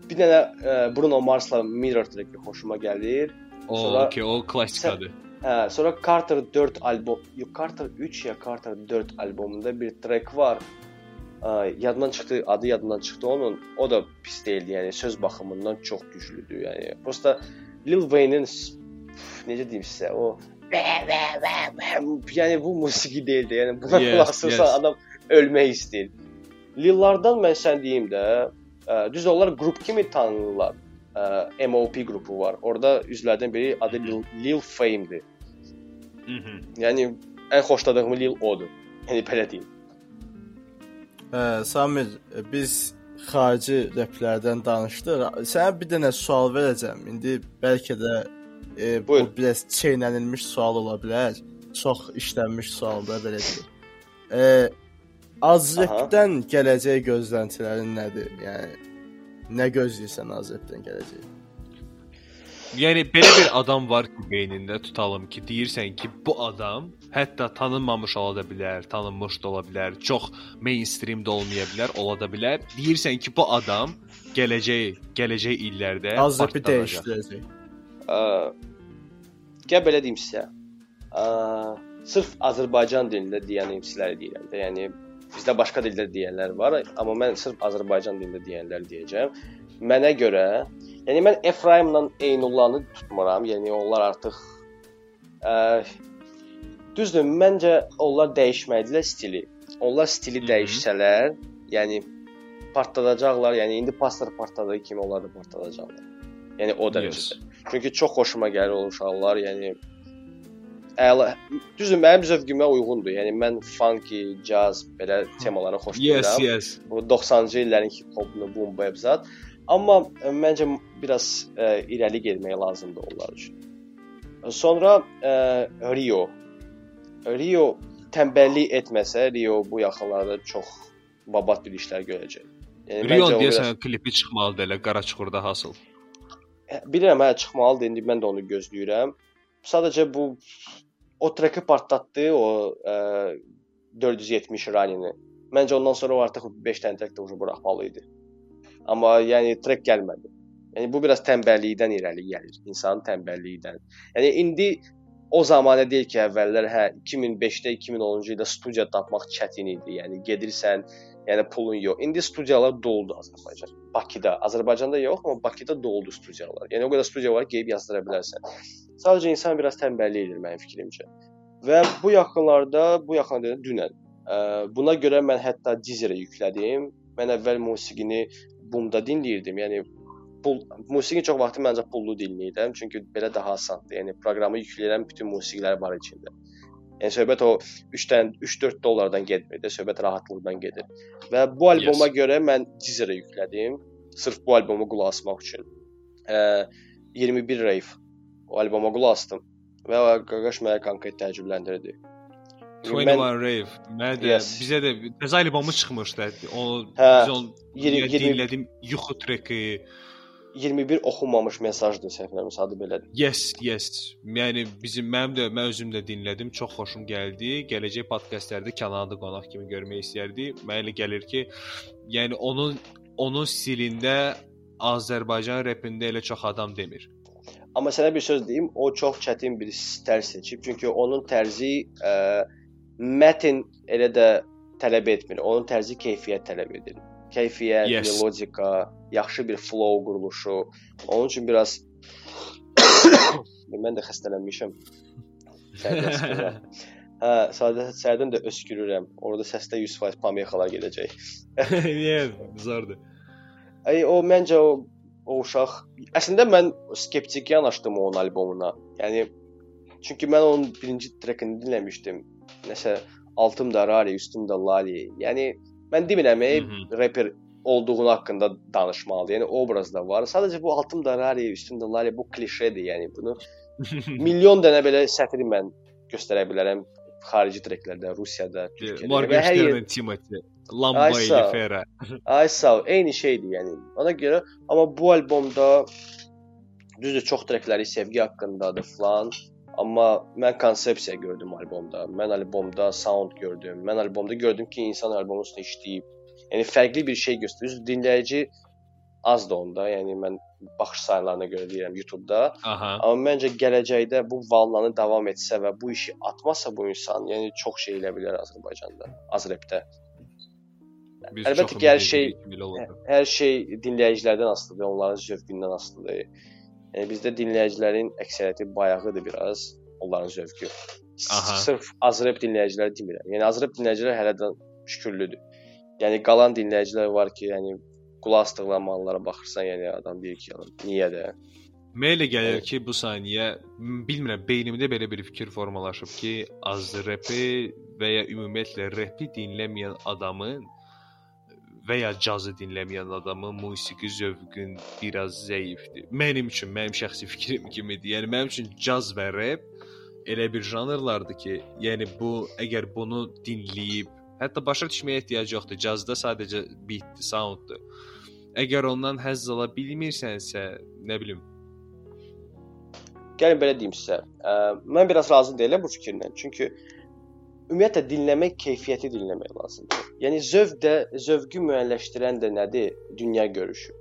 Bir dənə ə, Bruno Mars-la Mirror treki xoşuma gəlir. O, Sonra- okey, o klassikadır. Hə, sonra Carter 4 albom, yox Carter 3 ya Carter 4 albomunda bir trek var. Ə, yadımdan çıxdı, adı yadımdan çıxdı onun. O da pis deyildi, yəni söz baxımından çox güclüdür. Yəni prosta Lil Wayne-in necə deyim sizə, o yəni bu musiqi deyildi. Yəni buna Yes, qulaq asırsa yes. adam ölmək istəyir. Lillardan mən sən deyim də, ə, düz onlar qrup kimi tanınırlar. Ə, MOP qrupu var. Orada üzvlərdən biri adı Lil, Lil Fame-dir. Mhm. Yəni ən xoşladığım Lil odur. Yəni belə deyim. Hə, Samir, biz xarici replərdən danışdıq. Sənə bir dənə sual verəcəm. İndi bəlkə də e, bu Buyur. biraz çeynənilmiş sual ola bilər. Çox işlənmiş sualda belə deyək. E, Azrepdən gələcək gözləntilərin nədir? Yəni nə gözləyirsən Azrepdən gələcək? Yəni belə bir adam var ki, beynində tutalım ki, deyirsən ki, bu adam hətta tanınmamış ola da bilər, tanınmış da ola bilər, çox mainstream də olmaya bilər, ola da bilər. Deyirsən ki, bu adam gələcək, gələcək illərdə Azrepi dəyişdirəcək. Ə, gəl belə deyim sizə. Ə, sırf Azərbaycan dilində deyən imsləri deyirəm də. Yəni bizdə başqa dildə deyənlər var, amma mən sırf Azərbaycan dilində deyənlər deyəcəm. Mənə görə, yəni mən Efraimlə Eynullahı tutmuram. Yəni onlar artıq ə, düzdür, məncə onlar dəyişməlidirlər stili. Onlar stili dəyişsələr, yəni partladacaqlar. Yəni indi pastor partladığı kimi onlar da partladacaqlar. Yəni o dərəcədə. Çünki çox xoşuma gəlir o uşaqlar, yəni əla. Düzdür, mənim zövqümə uyğundur. Yəni mən funky, jazz belə temaları xoşlayıram. Yes, yes. Bu 90-cı illərin hip-hopunu, boom bap zat. Amma ə, məncə biraz ə, irəli getmək lazımdır onlar üçün. Sonra ə, Rio. Rio tənbəllik etməsə, Rio bu yaxınlarda çox babat bir işlər görəcək. Yəni Rion o deyəsən klipi çıxmalıdır elə qara çuxurda hasıl. Bilirəm, hə çıxmalıdır. İndi mən də onu gözləyirəm. Sadəcə bu o treki partlatdı, o ə, 470 ranini. Məncə ondan sonra o artıq 5 dənə trek də ucu buraxmalı idi. Amma yəni trek gəlmədi. Yəni bu biraz tənbəllikdən irəli gəlir, insanın tənbəlliyindən. Yəni indi o zamanə deyil ki, əvvəllər hə 2005-də, 2010-cu ildə studiya tapmaq çətin idi. Yəni gedirsən, yəni pulun yox. İndi studiyalar doldu Azərbaycan. Bakıda, Azərbaycanda yox, amma Bakıda doldu studiyalar. Yəni o qədər studiya var ki, yazdıra bilərsən. Sadəcə insan biraz tənbəllik edir mənim fikrimcə. Və bu yaxınlarda, bu yaxınlarda dünən ə, buna görə mən hətta Deezer-ə yüklədim. Mən əvvəl musiqini bumda dinləyirdim. Yəni pul musiqi çox vaxt məncə pullu dinləyirəm, çünki belə daha asandır. Yəni proqramı yükləyirəm, bütün musiqilər var içində. Yəni söhbət o 3-dən 3-4 dollardan getmir də, söhbət rahatlıqdan gedir. Və bu alboma Yes. görə mən Deezer-ə yüklədim, sırf bu albomu qulaq asmaq üçün. Ə, 21 rave o alboma qulaq asdım və o qaqaş məni konkret təəccübləndirdi. Çünki 21 Rave. Mən də Yes. bizə də təzə albomu çıxmışdı. O Hə, biz onu 20 20, dinlədim. Yuxu treki. 21 oxunmamış mesajdır səhv eləmirəmsə adı belədir. Yes, yes. Yəni bizim mənim də mən özüm də dinlədim. Çox xoşum gəldi. Gələcək podkastlarda Kanada qonaq kimi görmək istərdi. Mənə elə gəlir ki, yəni onun onun stilində Azərbaycan repində elə çox adam demir. Amma sənə bir söz deyim, o çox çətin bir tərz seçib, çünki onun tərzi ə, mətn elə də tələb etmir. Onun tərzi keyfiyyət tələb edir. Keyfiyyət, Yes. melodika, yaxşı bir flow quruluşu. Onun üçün biraz mən də xəstələnmişəm. Hə, sadə sərdən də öskürürəm. Orada səsdə 100% pamexalar gedəcək. Niyə zordur? Ay o məncə o o uşaq əslində mən skeptik yanaşdım onun albomuna. Yəni çünki mən onun birinci trekini dinləmişdim. Nəsə altımda Rari, üstümdə Lali. Yəni mən demirəm, ey, rapper olduğunu haqqında danışmalı. Yəni obraz da var. Sadəcə bu altımda Rari, üstümdə Lali bu klişedir. Yəni bunu milyon dənə belə sətri mən göstərə bilərəm xarici treklərdə, Rusiyada, Türkiyədə. Morgenstern, Timothy, Lamba ol. Elifera. Ay sağ. Eyni şeydir yəni. Ona görə amma bu albomda düzdür çox trekləri sevgi haqqındadır falan. Amma mən konsepsiya gördüm albomda. Mən albomda sound gördüm. Mən albomda gördüm ki, insan albomun üstündə işləyib. Yəni fərqli bir şey göstərir. Dinləyici azdır onda. Yəni mən baxış saylarına görə deyirəm YouTube-da. Aha. Amma məncə gələcəkdə bu vallanı davam etsə və bu işi atmasa bu insan, yəni çox şey elə bilər Azərbaycanda, Azrepdə. Biz Əlbəttə ki, hər şey- olacaq. Hər şey dinləyicilərdən asılıdır, onların zövqündən asılıdır. Yəni bizdə dinləyicilərin əksəriyyəti bayağıdır biraz, onların zövqü. Aha. Sırf Azrep dinləyiciləri demirəm. Yəni Azrep dinləyicilər hələ də şükürlüdür. Yəni qalan dinləyicilər var ki, yəni qulaq asdıqları mahnılara baxırsan, yəni adam deyir ki, "Yəni, niyə də?" Mənə elə gəlir ki, bu saniyə bilmirəm, beynimdə belə bir fikir formalaşıb ki, az repi və ya ümumiyyətlə repi dinləməyən adamın və ya cazı dinləməyən adamın musiqi zövqün biraz zəifdir. Mənim üçün, mənim şəxsi fikrim kimidir. Yəni mənim üçün caz və rep elə bir janrlardır ki, yəni bu əgər bunu dinləyib, hətta başa düşməyə ehtiyac yoxdur. Cazda sadəcə beatdir, sounddur. Əgər ondan həzz ala bilmirsənsə, nə bilim, Gəlin belə deyim sizə. Ə, mən biraz razı deyiləm bu fikirlə. Çünki ümumiyyətlə dinləmək keyfiyyəti dinləmək lazımdır. Yəni zövq də zövqü müəyyənləşdirən də nədir? Dünya görüşü.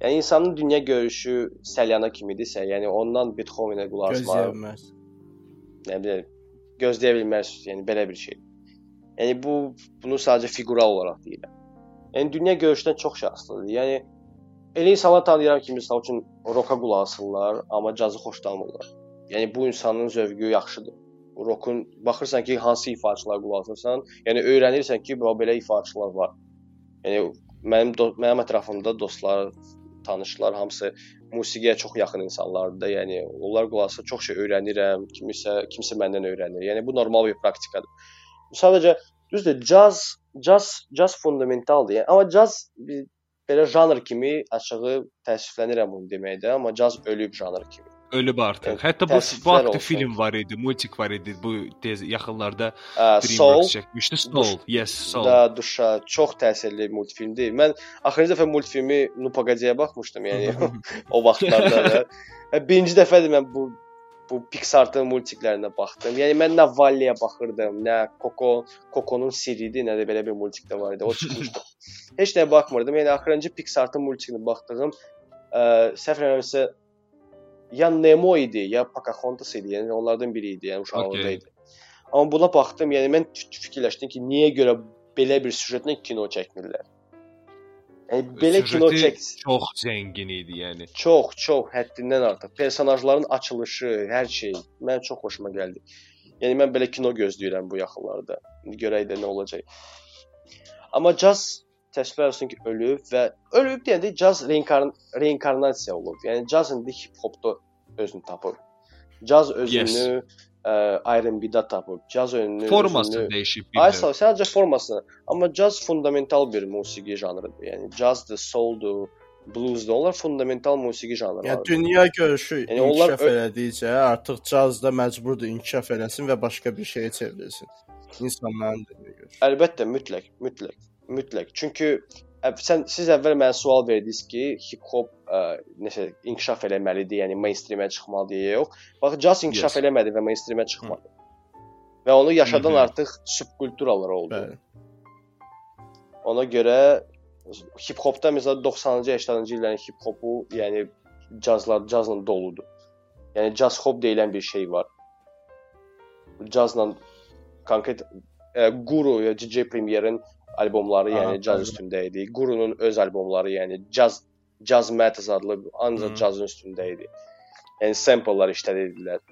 Yəni insanın dünya görüşü Səlyana kimidirsə, yəni ondan Beethovenə qulaq Gözləyə asmaq, bilməz. nə bilim, gözləyə bilməz, yəni belə bir şey. Yəni bu bunu sadəcə fiqural olaraq deyirəm. Yəni dünya görüşdən çox şey asılıdır. Yəni elə insanlar tanıyıram ki, məsəl üçün roka qulaq asırlar, amma cazı xoşlamırlar. Yəni bu insanın zövqü yaxşıdır. Rokun baxırsan ki, hansı ifaçılar qulaq asırsan, yəni öyrənirsən ki, belə ifaçılar var. Yəni mənim mənim ətrafımda dostlar, tanışlar hamısı musiqiyə çox yaxın insanlardır da. Yəni onlar qulaq asır, çox şey öyrənirəm, kimisə kimsə məndən öyrənir. Yəni bu normal bir praktikadır. Sadəcə düzdür, caz, caz, caz fundamentaldır. Yəni amma caz belə janr kimi açığı təəssüflənirəm bunu deməkdə, amma caz ölüb janr kimi. Ölüb artıq. Yəni, Hətta bu bu təəssüflər haqda olsun. film var idi, multik var idi. Bu tez yaxınlarda Ə, Soul DreamWorks çəkmişdi. Soul. Yes, Soul. da duşa çox təsirli multfilmdir. Mən axırıncı dəfə multfilmi Nu Pagadiyə baxmışdım, yəni o vaxtlarda da. Və Birinci dəfədir mən bu bu Pixar-ın multiklərinə baxdım. Yəni mən nə Valley-yə baxırdım, nə Coco, Coco-nun sirridir, nə də belə bir multik də var idi. O çıxmışdı. Heç nəyə baxmırdım. Yəni axırıncı Pixar-ın multikinə baxdığım ə, səhv eləmirəmsə ya Nemo idi, ya Pocahontas idi. Yəni onlardan biri idi, yəni uşaqlıqda Okey. idi. Amma buna baxdım, yəni mən fikirləşdim ki, niyə görə belə bir süjetlə kino çəkmirlər? Yəni belə kino Süjeti çək çox zəngin idi, yəni. çox, çox həddindən artıq. Personajların açılışı, hər şey mən çox xoşuma gəldi. Yəni mən belə kino gözləyirəm bu yaxınlarda. İndi görək də nə olacaq. Amma caz təəssüflər olsun ki, ölüb və ölüb deyəndə caz reinkarn reinkarnasiya olub. Yəni caz indi hip-hopda özünü tapıb. Caz özünü yes. R&B-də tapıb. Caz özünü Formasını özünü... dəyişib Ay bir sağ sadəcə formasını. Amma caz fundamental bir musiqi janrıdır. Yəni cazdır, souldur, bluesdur. Onlar fundamental musiqi Yəni janrlarıdır. dünya görüşü Yəni yəni onlar inkişaf elədikcə artıq caz da məcburdur inkişaf eləsin və başqa bir şeyə çevrilsin. İnsanların dünya görüşü. Əlbəttə, mütləq, mütləq, mütləq. Çünki sən siz əvvəl mənə sual verdiniz ki, hip-hop ə, necə inkişaf eləməlidir, yəni mainstreamə çıxmalıdır yox. Bax, caz inkişaf Yes. eləmədi və mainstreamə çıxmadı. Və onu yaşadan Mhm. artıq subkulturalar oldu. Bəli. Ona görə hip-hopda məsələn 90-cı 80-cı illərin hip-hopu, yəni cazlar cazla doludur. Yəni caz hop deyilən bir şey var. Cazla konkret e, Guru ya DJ Premier'in albomları Aha, yəni caz bəli. üstündə idi. Guru'nun öz albomları yəni caz Jazz Matters adlı ancaq cazın üstündə idi. Yəni sample'lar işlədirdilər.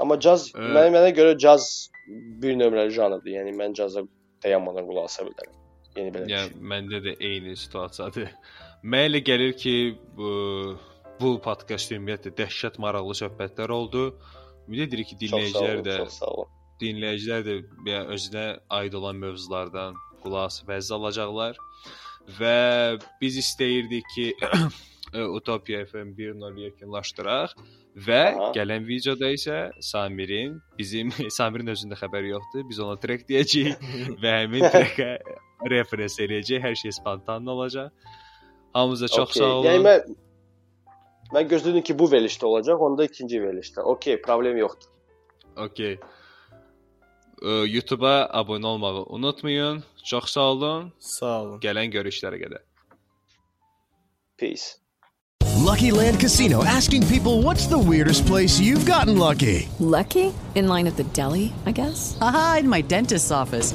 Amma caz Ə, mənə, mənə görə caz bir nömrəli janrdır. Yəni mən caza dayanmadan qulaq asa bilərəm. Yəni belə. Yəni düşün. məndə də eyni situasiyadır. Mənə elə gəlir ki, bu bu podkast ümumiyyətlə dəhşət maraqlı söhbətlər oldu. Ümid edirik ki, dinləyicilər də çox sağ olun. Dinləyicilər də yəni özünə aid olan mövzulardan qulaq asıb vəz alacaqlar və biz istəyirdik ki Utopia FM 1.0 yekunlaşdıraq və Aha. gələn videoda isə Samirin bizim Samirin özündə xəbəri yoxdur. Biz ona track deyəcəyik və həmin trackə referens eləyəcək. Hər şey spontan olacaq. Hamınıza çox Okey. sağ olun. Yəni mən mən gözləyirdim ki, bu verilişdə olacaq, onda ikinci verilişdə. Okey, problem yoxdur. Okay. Ə, YouTube-a abunə olmağı unutmayın. Çox sağ olun. Sağ olun. Gələn görüşlərə qədər. Peace. Lucky Land Casino asking people what's the weirdest place you've gotten lucky? Lucky? In line at the deli, I guess? Aha, in my dentist's office.